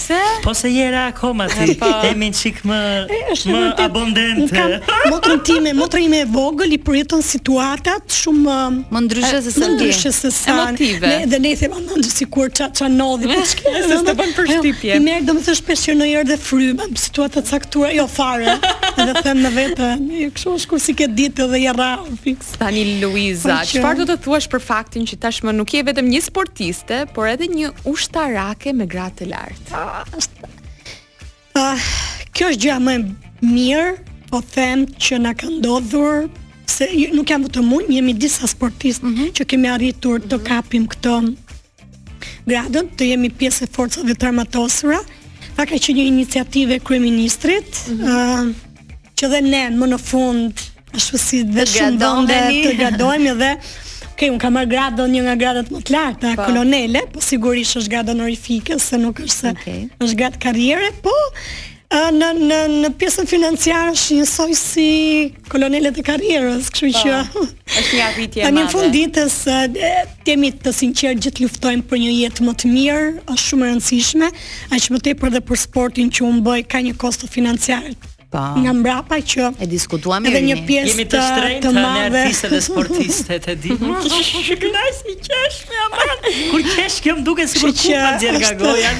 Pse? Po se je ra akoma ti. Po. Jemi një çik më më abundente. Unë kam motrën time, motra ime e vogël i përjeton situatat shumë më ndryshe se sa më ndryshe se sa emotive. Ne dhe ne i themi aman ndonjë sikur ça ça ndodhi po ç'ke se të bën përshtypje. I merr domethënë shpesh që në herë dhe frymë në situata të caktuara, jo fare. Edhe them në vetë, kështu është kur si ke ditë dhe i ra fiks. Tani Luiza, po çfarë do të thuash për faktin që tashmë nuk je vetëm një sportiste, por edhe një ushtarake me gradë të lartë? Ah, ah, kjo është gjëja më e mirë, po them që na ka ndodhur se nuk jam vetëm unë, jemi disa sportistë mm -hmm. që kemi arritur të mhm. kapim këto gradën, të jemi pjesë e forcave të armatosura. Pra ka qenë një iniciativë e kryeministrit, ëh, mm -hmm. uh, që dhe ne më në fund ashtu si dhe shumë vende të gradohemi dhe Ok, unë kam marrë gradën një nga gradat më të larta. Po. kolonele, po sigurisht është gradë honorifike, se nuk është se okay. është gradë karriere, po Ë në në në pjesën financiare është njësoj si kolonelet e karrierës, kështu po, që është një arritje e madhe. Në fund ditës të jemi të sinqertë gjithë luftojmë për një jetë më të mirë, është shumë e rëndësishme, aq më tepër dhe për sportin që unë bëj ka një kosto financiare Po. Nga mbrapa që e diskutuam edhe një pjesë të të madhe të artistëve sportistët e di. Ju kënaqni qesh. Kur qesh kjo më duket sikur kupa nxjerr nga goja.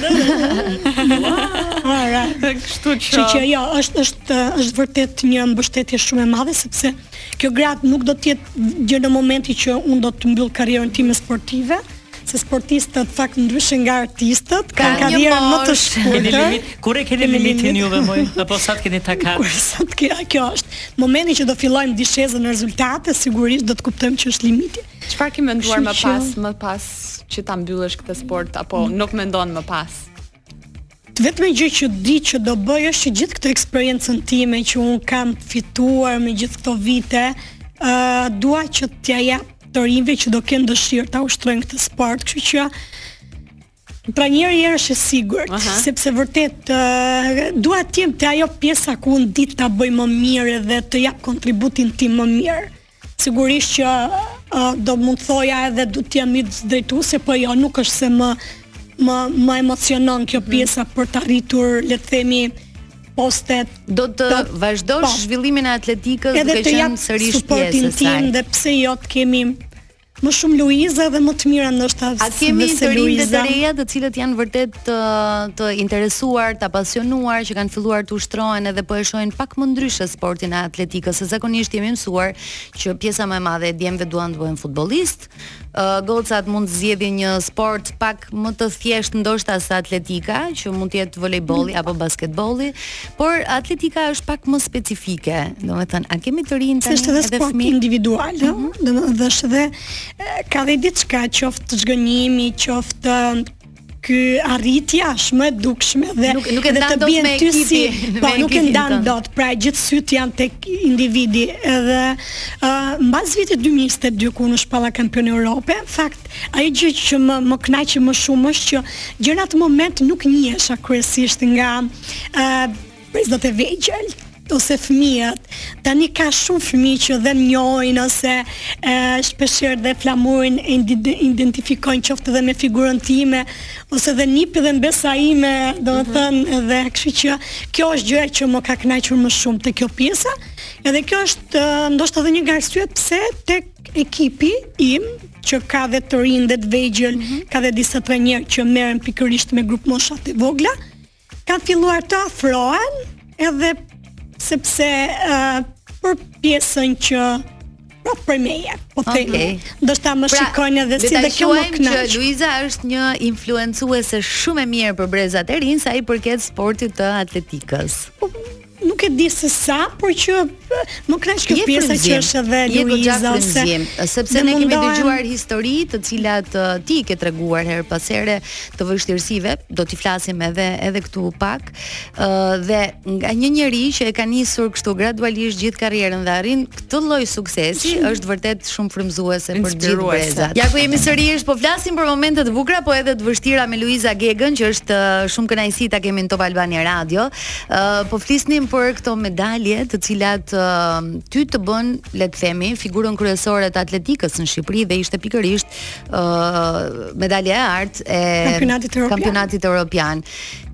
Ora, kështu që. Që që jo, është është është vërtet një mbështetje shumë e madhe sepse kjo gradë nuk do të jetë gjer në momentin që unë do të mbyll karrierën time sportive se sportistët fakt ndryshe nga artistët kanë karrierë më të shkurtër. Kur e keni limitin juve moj? Apo sa të keni takat? Kur sa të kjo është. Momenti që do fillojmë dishezën në rezultate, sigurisht do të kuptojmë që është limiti. Çfarë ke menduar më pas, më pas që ta mbyllësh këtë sport apo mm. nuk mendon më pas? E vetmja gjë që di që do bëj është që gjithë këtë eksperiencën time që unë kam fituar me gjithë këto vite, ë uh, dua që t'ja jap të rinjve që do kenë dëshirë ta ushtrojnë këtë sport, kështu që Trajnere është e sigurt, uh -huh. sepse vërtet uh, dua të jem te ajo pjesa ku unë di ta bëj më mirë dhe të jap kontributin tim më mirë. Sigurisht që uh, do mund thoja edhe do të jem si drejtuese, po jo, nuk është se më më më emocionon kjo mhm. pjesa për të arritur, le të themi, postet. Do të do, vazhdosh po, zhvillimin e atletikës duke qenë sërish pjesë e saj. Edhe të jap suportin tim dhe pse jo të kemi Më shumë Luiza dhe më të mira ndoshta A kemi të rinj dhe të reja të cilët janë vërtet të, të interesuar, të apasionuar që kanë filluar të ushtrohen edhe po e shohin pak më ndryshe sportin e atletikës. Se zakonisht jemi mësuar që pjesa më e madhe e djemve duan të bëhen futbollistë. Uh, gocat mund të zgjedhin një sport pak më të thjeshtë ndoshta se atletika, që mund të jetë volejbolli mm. apo basketbolli. Por atletika është pak më specifike, domethënë, a kemi të rinj tani edhe fëmijë? sport individual, mm -hmm. domethënë dhe është edhe, ka dhe diçka qoftë zhgënjimi, qoftë ky arritja është më e dukshme dhe nuk, nuk e ndan dot me ekipin, si, po nuk e ndan dot, pra gjithë sytë janë tek individi edhe uh, mbas vitit 2022 ku unë u shpalla kampion Europe, në fakt Ajo gjë që më më kënaqi më shumë është që gjer në atë moment nuk njihesha kryesisht nga ë brezat e vegjël ose fëmijët. Tani ka shumë fëmijë që dhe njohin ose e, shpeshherë dhe flamurin e identifikojnë qoftë edhe me figurën time ose dhe nipi dhe mbesa ime, domethënë mm -hmm. edhe kështu që kjo është gjëja që më ka kënaqur më shumë te kjo pjesa. Edhe kjo është ndoshta edhe një nga arsyet pse tek Ekipi im që ka dhe të rinj dhe të vegjël, mm -hmm. ka dhe disa trajnerë që merren pikërisht me grupmoshat e vogla, kanë filluar të afrohen edhe sepse uh, për pjesën që Po prej meje. Po të okay. do të më pra, shikojnë edhe si dhe kjo më kënaq. Pra, Luiza është një influencuese shumë e mirë për brezat e rinj sa i përket sportit të atletikës. Po, Nuk e di se sa, por që më kënaq kjo pjesa që është edhe Luiza ose sepse ne kemi dëgjuar histori të cilat ti ke treguar herë pas here të vështirësive, do t'i flasim edhe edhe këtu pak. ë dhe nga një njeri që e ka nisur kështu gradualisht gjithë karrierën dhe arrin Këtë lloj suksesi është vërtet shumë frymëzuese për gjithë Inspiruese. brezat. Ja ku jemi sërish, po flasim për momente të bukura, po edhe të vështira me Luiza Gegën, që është eh, shumë kënaqësi ta kemi në Top Albania Radio. Eh, po flisnim për këto medalje, të cilat eh, ty të bëjnë, le të themi, figurën kryesore të atletikës në Shqipëri dhe ishte pikërisht eh, medalja e artë e Kampionatit Europian. kampionatit europian.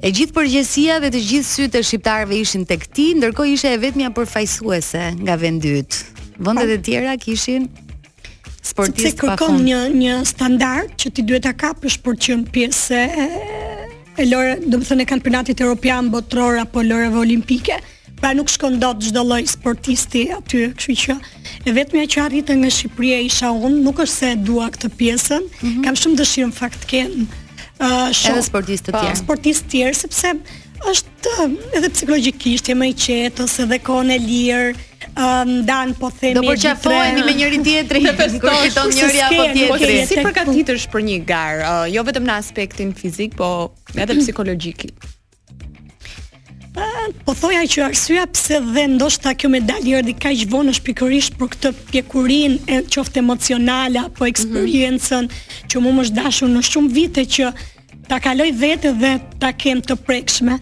E gjithë përgjegjësia dhe të gjithë sytë e shqiptarëve ishin tek ti, ndërkohë ishe e vetmja përfaqësuese nga vendi yt. Vendet e tjera kishin sportistë pa fund. kërkon një një standard që ti duhet ta kapësh për të qenë pjesë e e lojërave, domethënë kampionatit europian, botëror apo lojërave olimpike. Pra nuk shkon dot çdo lloj sportisti aty, kështu që e vetmja që arrita nga Shqipëria isha unë, nuk është se e dua këtë pjesën, mm -hmm. kam shumë dëshirë në fakt të ketë uh, shumë edhe sportistë të po, tjerë. Sportistë të tjerë sepse është uh, edhe psikologjikisht je më i qetë ose dhe kohën e lirë, um, ndan po themi do përqafohemi me njëri tjetrin kur fiton njëri apo tjetri Si përgatitesh për një garë uh, jo vetëm në aspektin fizik po edhe psikologjik Po thoja që arsyeja pse dhe ndoshta kjo medalje erdhi kaq vonë është pikërisht për këtë pjekurinë qoftë emocionale apo mhm. eksperiencën mm -hmm. që mua më është dashur në shumë vite që ta kaloj vetë dhe ta kem të prekshme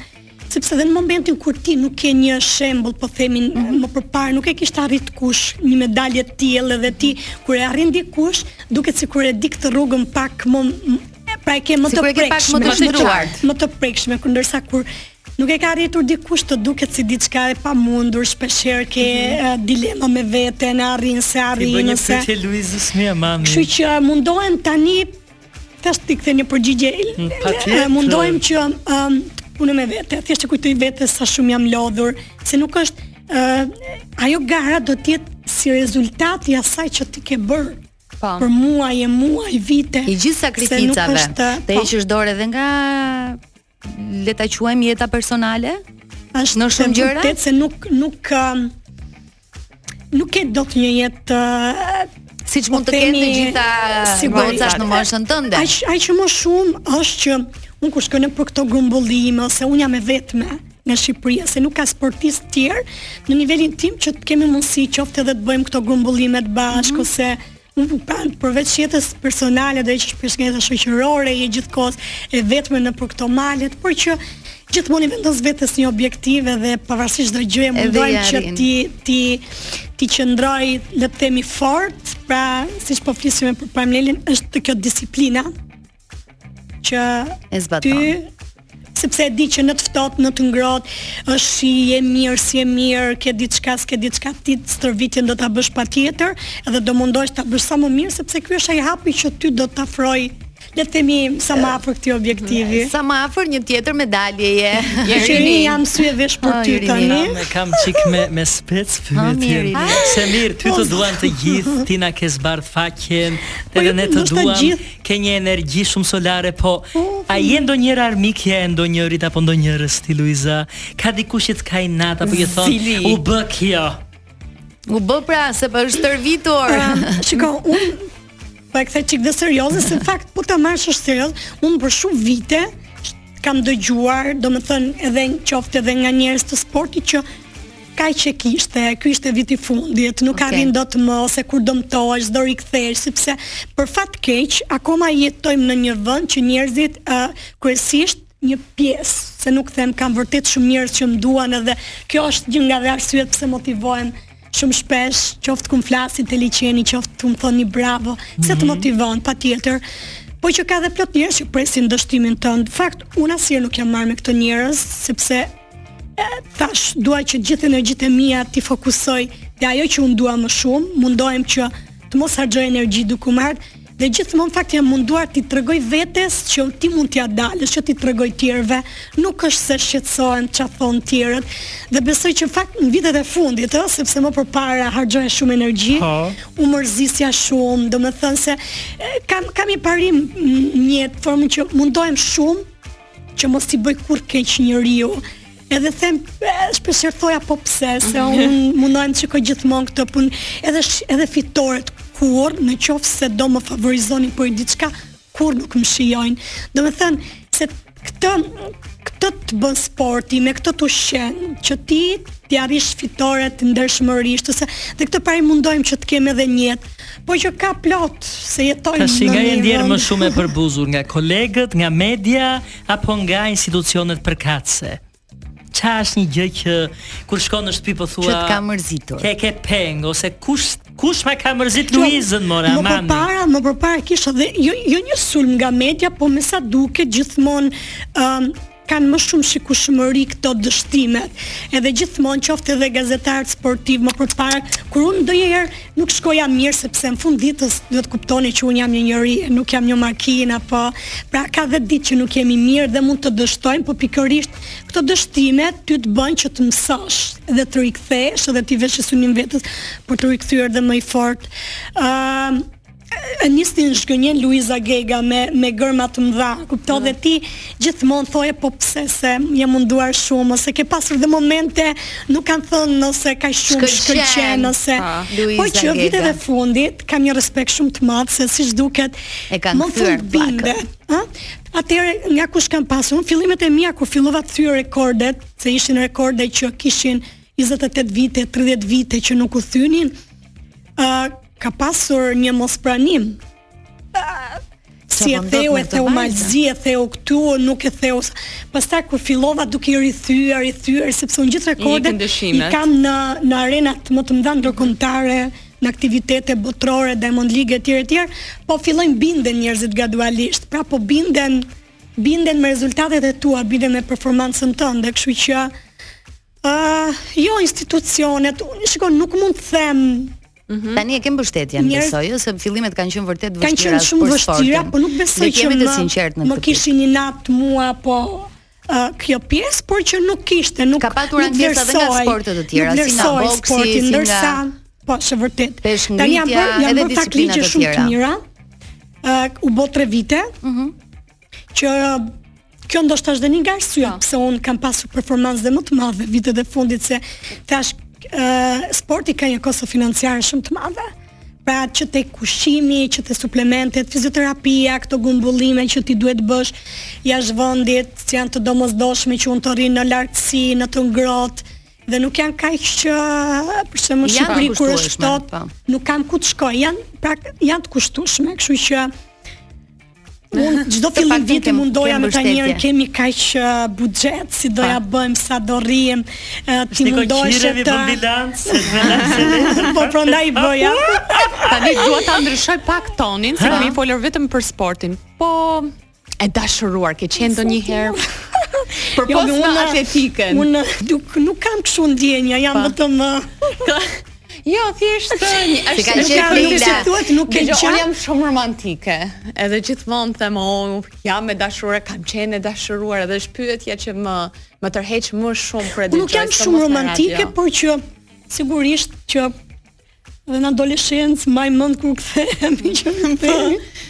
sepse dhe në momentin kur ti nuk ke një shembull, po themi mm -hmm. më përpara, nuk e kishte arrit kush një medalje të tillë dhe ti kur e arrin dikush, duket sikur e di këtë rrugën pak më Pra e ke më të prekshme, më të qartë, më të prekshme, ndërsa kur nuk e ka arritur dikush të duket si diçka e pamundur, shpeshherë ke mm -hmm. dilema me veten, a arrin s'e arrin se. Ti bën një pyetje Luizës më e mami. Kështu që mundohem tani thjesht t'i kthej një përgjigje. Mm, patjetër. Mundohem që um, punoj me veten, thjesht t'i kujtoj vetes sa shumë jam lodhur, se nuk është uh, ajo gara do të jetë si rezultati i asaj që ti ke bërë. Për muaj e muaj, vite. I gjithë sakrificave. Është, të po. heqësh dorë edhe nga le ta quajmë jeta personale? Është në shumë gjëra. Është se nuk nuk um, nuk ke dot një jetë siç po mund të kenë të gjitha si gocat në moshën tënde. Aq aq më shumë është që un kur shkoj nëpër këto grumbullime ose un jam e vetme. nga Shqipëria se nuk ka sportistë të tjerë në nivelin tim që të kemi mundësi qoftë edhe të bëjmë këto grumbullimet bashkë mm -hmm. ose unë po pranë përveç jetës personale dhe që është një shoqërore e gjithkohë e vetme nëpër këto malet, por që gjithmonë i vendos vetes një objektiv edhe pavarësisht çdo gjëje mundohem që t'i t'i t'i qëndroj le të themi fort, pra siç po flisnim për Pamlelin është kjo disiplina që e zbaton. Ty sepse e di që në të ftohtë, në të ngrohtë, është je mirë, s'je mirë, ke diçka, s'ke diçka ti stërvitjen do ta bësh patjetër dhe do mundohesh ta bësh sa më mirë sepse ky është ai hapi që ty do të afrojë le të themi sa më afër këtij objektivi. Sa më afër një tjetër medaljeje. Jeni jam sy e vesh për ty tani. E kam çik me me spec pyetje. Se mirë, ty të duan të gjithë, ti na ke zbardh faqen, edhe ne të duam. Ke një energji shumë solare, po a je ndonjëherë armike e ndonjërit apo ndonjërës ti Luiza? Ka dikush që të ka inat apo ju thon u bë kjo? U bë pra se po është stërvitur. Shiko, un po e kthej çik dhe serioze se në fakt po ta marrësh është serioz, un për shumë vite kam dëgjuar, domethënë edhe qoftë edhe nga njerëz të sportit që kaq e kishte, ky ishte viti i fundit, nuk okay. arrin dot më ose kur dëmtohesh, s'do rikthehesh, sepse për fat keq akoma jetojmë në një vend që njerëzit uh, kryesisht një pjesë, se nuk them kam vërtet shumë njerëz që më duan edhe kjo është një nga arsyet pse motivohem shumë shpesh, qoftë kur më flasin te liqeni, qoftë kur më thonë bravo, mm -hmm. se të mhm. motivon patjetër. Po që ka dhe plot njerëz që presin dështimin tënd. Fakt, unë asnjëherë nuk jam marrë me këto njerëz, sepse Tash dua që gjithë energjitë e mia t'i fokusoj te ajo që un dua më shumë, mundohem që të mos harxhoj energji duke marr dhe gjithmonë fakt jam munduar t'i tregoj vetes që ti mund t'ia dalësh, që t'i tregoj tjerëve, nuk është se shqetësohem ç'a thon të tjerët dhe besoj që fakt në vitet e fundit, ëh, sepse më përpara harxhoja shumë energji, u mërzisja shumë, domethënë se kam kam një parim një formë që mundohem shumë që mos t'i bëj kurrë keq njeriu. Edhe them, shpeshherë thoja po pse, se un mundohem të shikoj gjithmonë këtë punë, edhe edhe fitoret kurrë në qoftë se do më favorizonin për diçka, kurrë nuk më shijojnë. Domethënë se këtë këtë të bën sporti me këtë të ushqen që ti t'i arrish fitoret ndershmërisht ose dhe këtë parim mundohem që ta kem edhe në jetë Po që ka plot se jetojmë në një vend. ndjerë më shumë e përbuzur nga kolegët, nga media apo nga institucionet përkatëse. Ça është një gjë që kur shkon në shtëpi po thua që të ka mërzitur? Ke ke peng ose kush kush ma ka mërzit Luizën more mami? Më përpara, më përpara kisha dhe jo jo një sulm nga media, po me sa duket gjithmonë ëm um, Kanë më shumë shikushmëri këto dështimet, edhe gjithmonë qoftë edhe gazetarët sportivë më përpara, kur unë ndonjëherë nuk shkoja mirë sepse në fund ditës duhet të kuptoni që unë jam një njeri, nuk jam një makinë apo, pra ka dhe ditë që nuk jemi mirë dhe mund të dështojmë, po pikërisht këto dështime ty të bëjnë që të mësosh dhe të rikthehesh edhe t'i vësh synim vetes për t'u rikthyer dhe më i fortë. Ëm Nisnin zhgënjen Luiza Gega me me gërma të mëdha, kupton dhe ti gjithmonë thoje po pse se jam munduar shumë ose ke pasur dhe momente nuk kanë thënë nëse ka shumë shkëlqen ose po, po që vitet e fundit kam një respekt shumë të madh se siç duket e kanë më në fund bindjen, ë? Atëherë nga kush kanë pasur? Në fillimet e mia kur fillova të thyej rekordet, se ishin rekorde që kishin 28 vite, 30 vite që nuk u thynin, ë Ka pasur një mospranim. Si e theu, e theu malzi, e theu këtu, nuk e theu. Pastaj kur fillova duke i rithyer, i thyer sepse unë gjithë rekordet i kam në në arenat më të mëdha ndërkombëtare, në aktivitete botërore, Diamond League etj etj, po fillojnë binden njerëzit gradualisht. Pra po binden binden me rezultatet e tua, binden me performancën tënde, kështu që ë uh, jo institucionet, shikoj nuk mund të them Mm -hmm. Tani e ke mbështetjen, Njerë... besoj, ose fillimet kanë qenë vërtet të vështira. Kanë qenë shumë të vështira, por nuk besoj që më, më, më kishin një inat mua, po uh, kjo pjesë, por që nuk kishte, nuk ka patur ankesa edhe nga sporte të tjera, si nga boksi, si nga ndërsa, po është vërtet. Tani janë bër, janë bër pak ligje shumë të mira. Ë uh, u bë 3 vite. Mhm. Mm që Kjo ndoshta është dhe një nga arsyet po. pse un kam pasur performancë dhe më të madhe vitet e fundit se the uh, sporti ka një kosto financiare shumë të madhe. Pra që te ushqimi, që te suplementet, fizioterapia, këto grumbullime që ti duhet të bësh jashtë vendit, që janë të domosdoshme që un të rri në lartësi, në të ngrohtë dhe nuk janë kaq që për shembull në Shqipëri kur është ftohtë, po. nuk kam ku të shkoj. Janë pra janë të kushtueshme, kështu që Unë çdo fillim viti mundohem me trajnerin kemi kaq buxhet si do ia bëjmë sa do rrimë të mundohemi të bëjmë bilanc po prandaj bëja tani dua ta ndryshoj pak tonin se kemi folur vetëm për sportin po e dashuruar ke qenë ndonjëherë Po jo, po se në atletikën Unë nuk, nuk kam këshu ndjenja, jam më të më Jo, thjesht është është ka qenë Leila. Thuhet nuk e gjatë. Unë jam shumë romantike. Edhe gjithmonë them, "Oh, jam e dashuruar, kam qenë e dashuruar." Edhe është pyetja që më më tërheq më shumë për diçka. Nuk jam shumë romantike, por që sigurisht që dhe në adoleshencë mbaj mend kur kthehem që më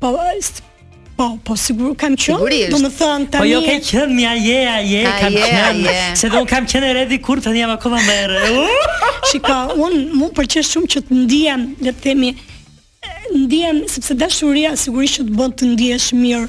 Po, po, po sigur kam qenë, domethënë tani. Po jo ke qenë më, a je, a je, a kam qenë. Se dhe un kam qenë e re dikur tani jam akoma më e re. Shiko, un mu pëlqen shumë që të ndihem, le të themi, ndihem sepse dashuria sigurisht që të bën të ndihesh mirë.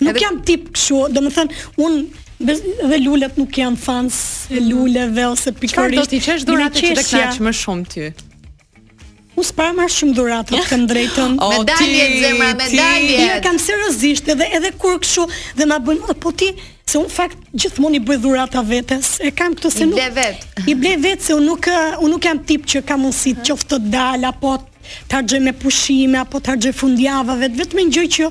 Nuk jam tip kështu, domethënë un dhe lulet nuk jam fans e mhm. luleve ose pikërisht. Çfarë do të qe një dhuratë që të kënaq më shumë ty? Unë s'para marr shumë dhurata të them të drejtën. Oh, medalje ti, zemra, medalje. Ti. E kam seriozisht edhe edhe kur kështu dhe ma bën, po ti se unë fakt gjithmonë i bëj dhurata vetes. E kam këtë se nuk i ble vet. I ble vet se unë nuk unë nuk jam tip që kam mundësi të qoftë të dal apo të argëtohem me pushime apo të argëtohem fundjavave, vetëm një gjë që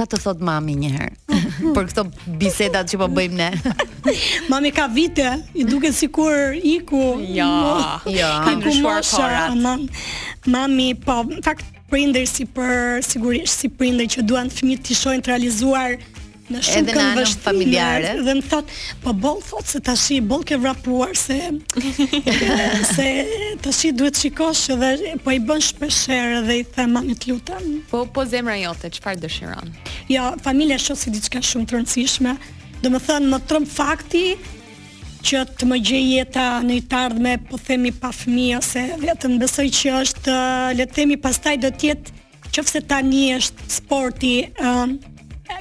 Ça të thot mami një herë për këto bisedat që po bëjmë ne. mami ka vite, i duket sikur iku. Jo, jo, ka ndryshuar korat. Mam, mami po, në fakt prindër si për sigurisht si prindër që duan fëmijët të shohin të realizuar në shumë këndvështrime dhe më thot Po boll thot se tash boll ke vrapuar se se tash duhet shikosh dhe po i bën shpesh herë dhe i them mami të lutem. Po po zemra jote çfarë dëshiron? Jo, familja shoh si diçka shumë të rëndësishme. Domethënë më tremb fakti që të më gjej jeta në të ardhme, po themi pa fëmijë ose vetëm besoj që është le të themi pastaj do të jetë Qoftë se tani është sporti, ë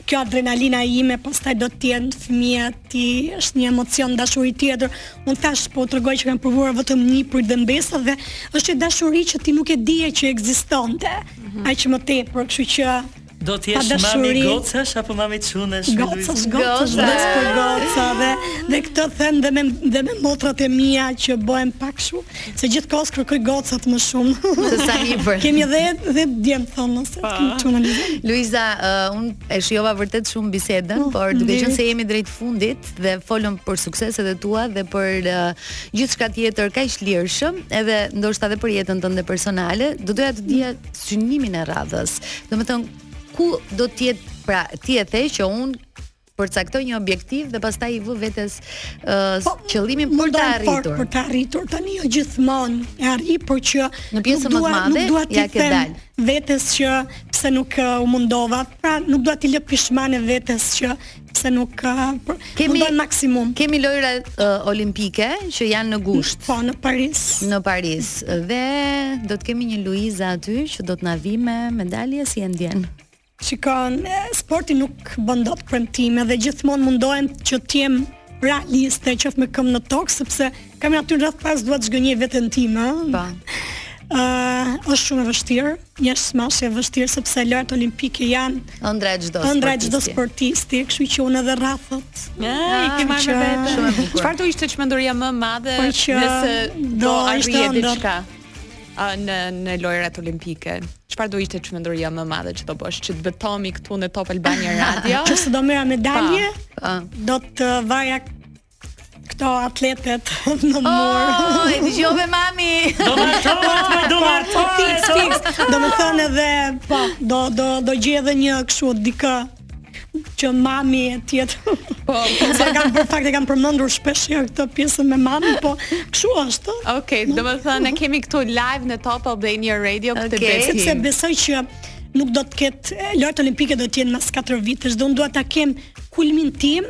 kjo adrenalina ime, pastaj do të jenë fëmijët, ti është një emocion dashuri tjetër. Unë thash po tregoj që kam provuar vetëm nipër dhe mbesa dhe është një dashuri që ti nuk e dije që ekzistonte. Mm -hmm. Aq më tepër, kështu që Do të jesh mami gocash apo mami çunesh? Gocash, gocash, gocash, gocash, dhe dhe këtë them dhe me dhe me motrat e mia që bëhen pak shumë Se gjithë kohës kërkoj gocat më shumë. Sesa nipër. Kemi dhe dhe djem thonë nëse të kemi çuna. Luiza, uh, un e shijova vërtet shumë bisedën, oh, por duke qenë se jemi drejt fundit dhe folëm për sukseset e tua dhe për uh, gjithçka tjetër kaq lirshëm, edhe ndoshta edhe për jetën tënde personale, do doja të dija synimin e radhës. Domethënë ku do të jetë pra ti e the që un përcaktoj një objektiv dhe pastaj i vë vetes uh, po, qëllimin për ta arritur. Për ta arritur tani jo gjithmonë e arri, por që në pjesën më të madhe nuk dua t'ia them vetes që pse nuk u mundova, pra nuk dua të lë pishmane vetes që pse nuk ka për, kemi në maksimum. Kemi lojra uh, olimpike që janë në gusht. Po në Paris. Në Paris dhe do të kemi një Luiza aty që do të na vi me medalje si e ndjen. Shiko, në sport nuk bën dot premtime dhe gjithmonë mundohem që të jem realiste, qoftë me këmbë në tokë, sepse kam, në radhë të parë s'dua të zhgënjej veten time. Po. Uh, është shumë e vështirë, jashtë mase e vështirë sepse lojërat olimpike janë ëndra e çdo sportisti. Ëndra e çdo sportisti, kështu që unë edhe rrathët. Ja, i ke marrë vetë. Çfarë do ishte çmenduria më e madhe nëse do arrije diçka? në në lojërat olimpike. Çfarë do ishte çmenduria më e madhe që do bësh, që të betohemi këtu në Top Albania Radio? Qoftë se do merrja medalje, do të varja këto atletet në mur. Oh, e dëgjove mami. Do të martohet, po, do martohet. Do të thonë edhe, po, do do do gjej edhe një kështu dikë që mami e tjetër po, po, po. se kam në fakt e kam përmendur shpesh herë këtë pjesën me mami po kështu është ok okay, domethënë kemi këtu live në Top Albania Radio këtë okay. besi sepse besoj që nuk do të ketë lojët olimpike do të jenë mas 4 vitesh dhe unë dua ta kem kulmin tim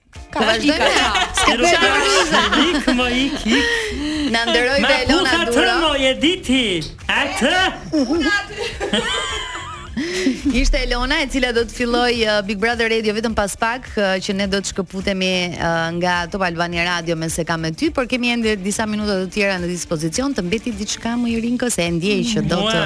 Ka vazhdoj me ha. Ska të bërë Ik më ik ik. Na nderoj dhe Elona Dura. Ma puta të më e diti. Atë. Ishte Elona e cila do të filloj uh, Big Brother Radio vetëm pas pak uh, që ne do të shkëputemi uh, nga Top Albania Radio me se kam me ty, por kemi ende disa minuta të tjera në dispozicion të mbeti diçka moj Irin, se e ndjej që do të...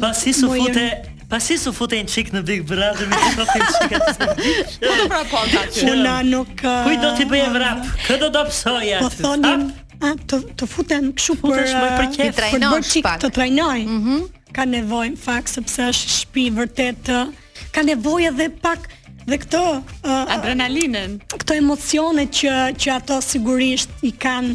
Pasi su fute, pasi su fute një çik në Big Brother me këto film çikat. Po të prapon ta ty. Una nuk ka. Kuj do ti bëj vrap? Kë do do psoj atë? Po thoni, a të të futen kështu për për të bërë çik të trajnoj. Të trajnoj. Mhm. Kanë nevojë në fakt sepse është shtëpi vërtet ka nevojë edhe pak dhe këto uh, adrenalinën, këto emocione që që ato sigurisht i kanë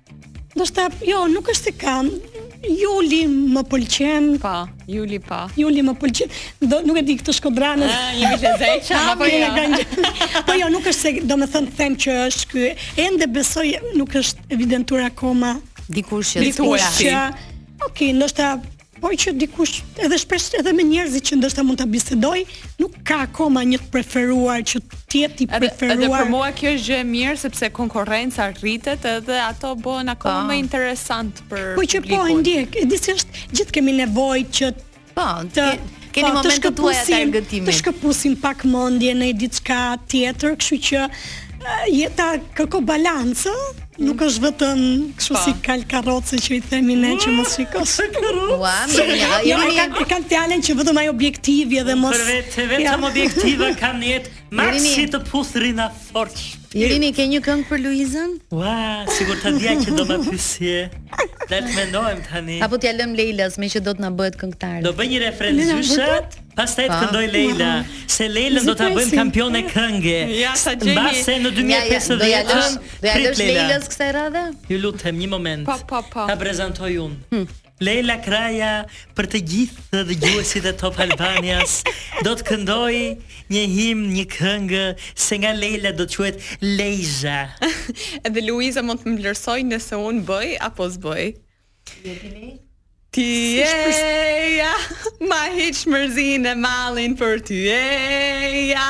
Ndoshta, jo, nuk është se kam, Juli më pëlqen. Pa, Juli pa. Juli më pëlqen. Do nuk e di këtë shkodranë. Ah, jemi të zëqë, apo jo. Po jo, nuk është se domethënë them që është ky. Ende besoj nuk është evidentuar akoma. Dikush që dikush që. Okej, okay, ndoshta po që dikush edhe shpesh edhe me njerëzit që ndoshta mund ta bisedoj, nuk ka akoma një të preferuar që të jetë i preferuar. Edhe për mua kjo është gjë e mirë sepse konkurrenca rritet edhe ato bëhen akoma po. më interesant për publikun. Po që po e ndjek, e di se është gjithë kemi nevojë që po të Keni momentet tuaja të argëtimit. Të shkëputim pak mendjen në diçka tjetër, kështu që jeta kërkon balancë, nuk është vetëm kështu po. si kal karroce që i themi ne që mos shikosh se karrocë. Ua, mirë, ja, jo, e kam, kam fjalën që vetëm ai objektivi edhe mos. Për vetë vetëm objektiva kanë jetë, maksi të pusrina fortë. Irini ke një këngë për Luizën? Ua, sikur ta dija që do më pyesje. Le të mendojmë tani. Apo t'ja lëm Leilas, meqë do të na bëhet këngëtare. Do bëj një refren zyshat, pastaj të këndoj Leila, se Leilën do ta bëjmë kampione kënge. Ja sa gjeni. Mbase në 2050. Do ja lësh, do ja lësh Leilas kësaj radhe? Ju lutem një moment. Po, po, po. Ta prezantoj unë. Hm. Lejla Kraja për të gjithë dëgjuesit e Top Albanias do të këndojë një himn, një këngë se nga Lejla do të quhet Lejza. Edhe Luiza mund të më vlerësoj nëse unë bëj apo s'bëj. Ti je ja, ma hiq mërzin e mallin për ty e ja.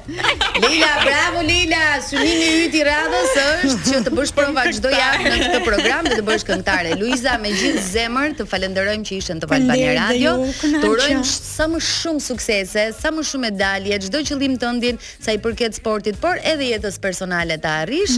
Lila, bravo Lila. Synimi yt i radhës është që të bësh prova çdo javë në këtë program dhe të bëhesh këngëtare. Luiza, me gjithë zemër të falënderojmë që ishe në Top Albania Radio. Të urojmë sa më shumë suksese, sa më shumë medalje, çdo qëllim tëndin sa i përket sportit, por edhe jetës personale ta arrish.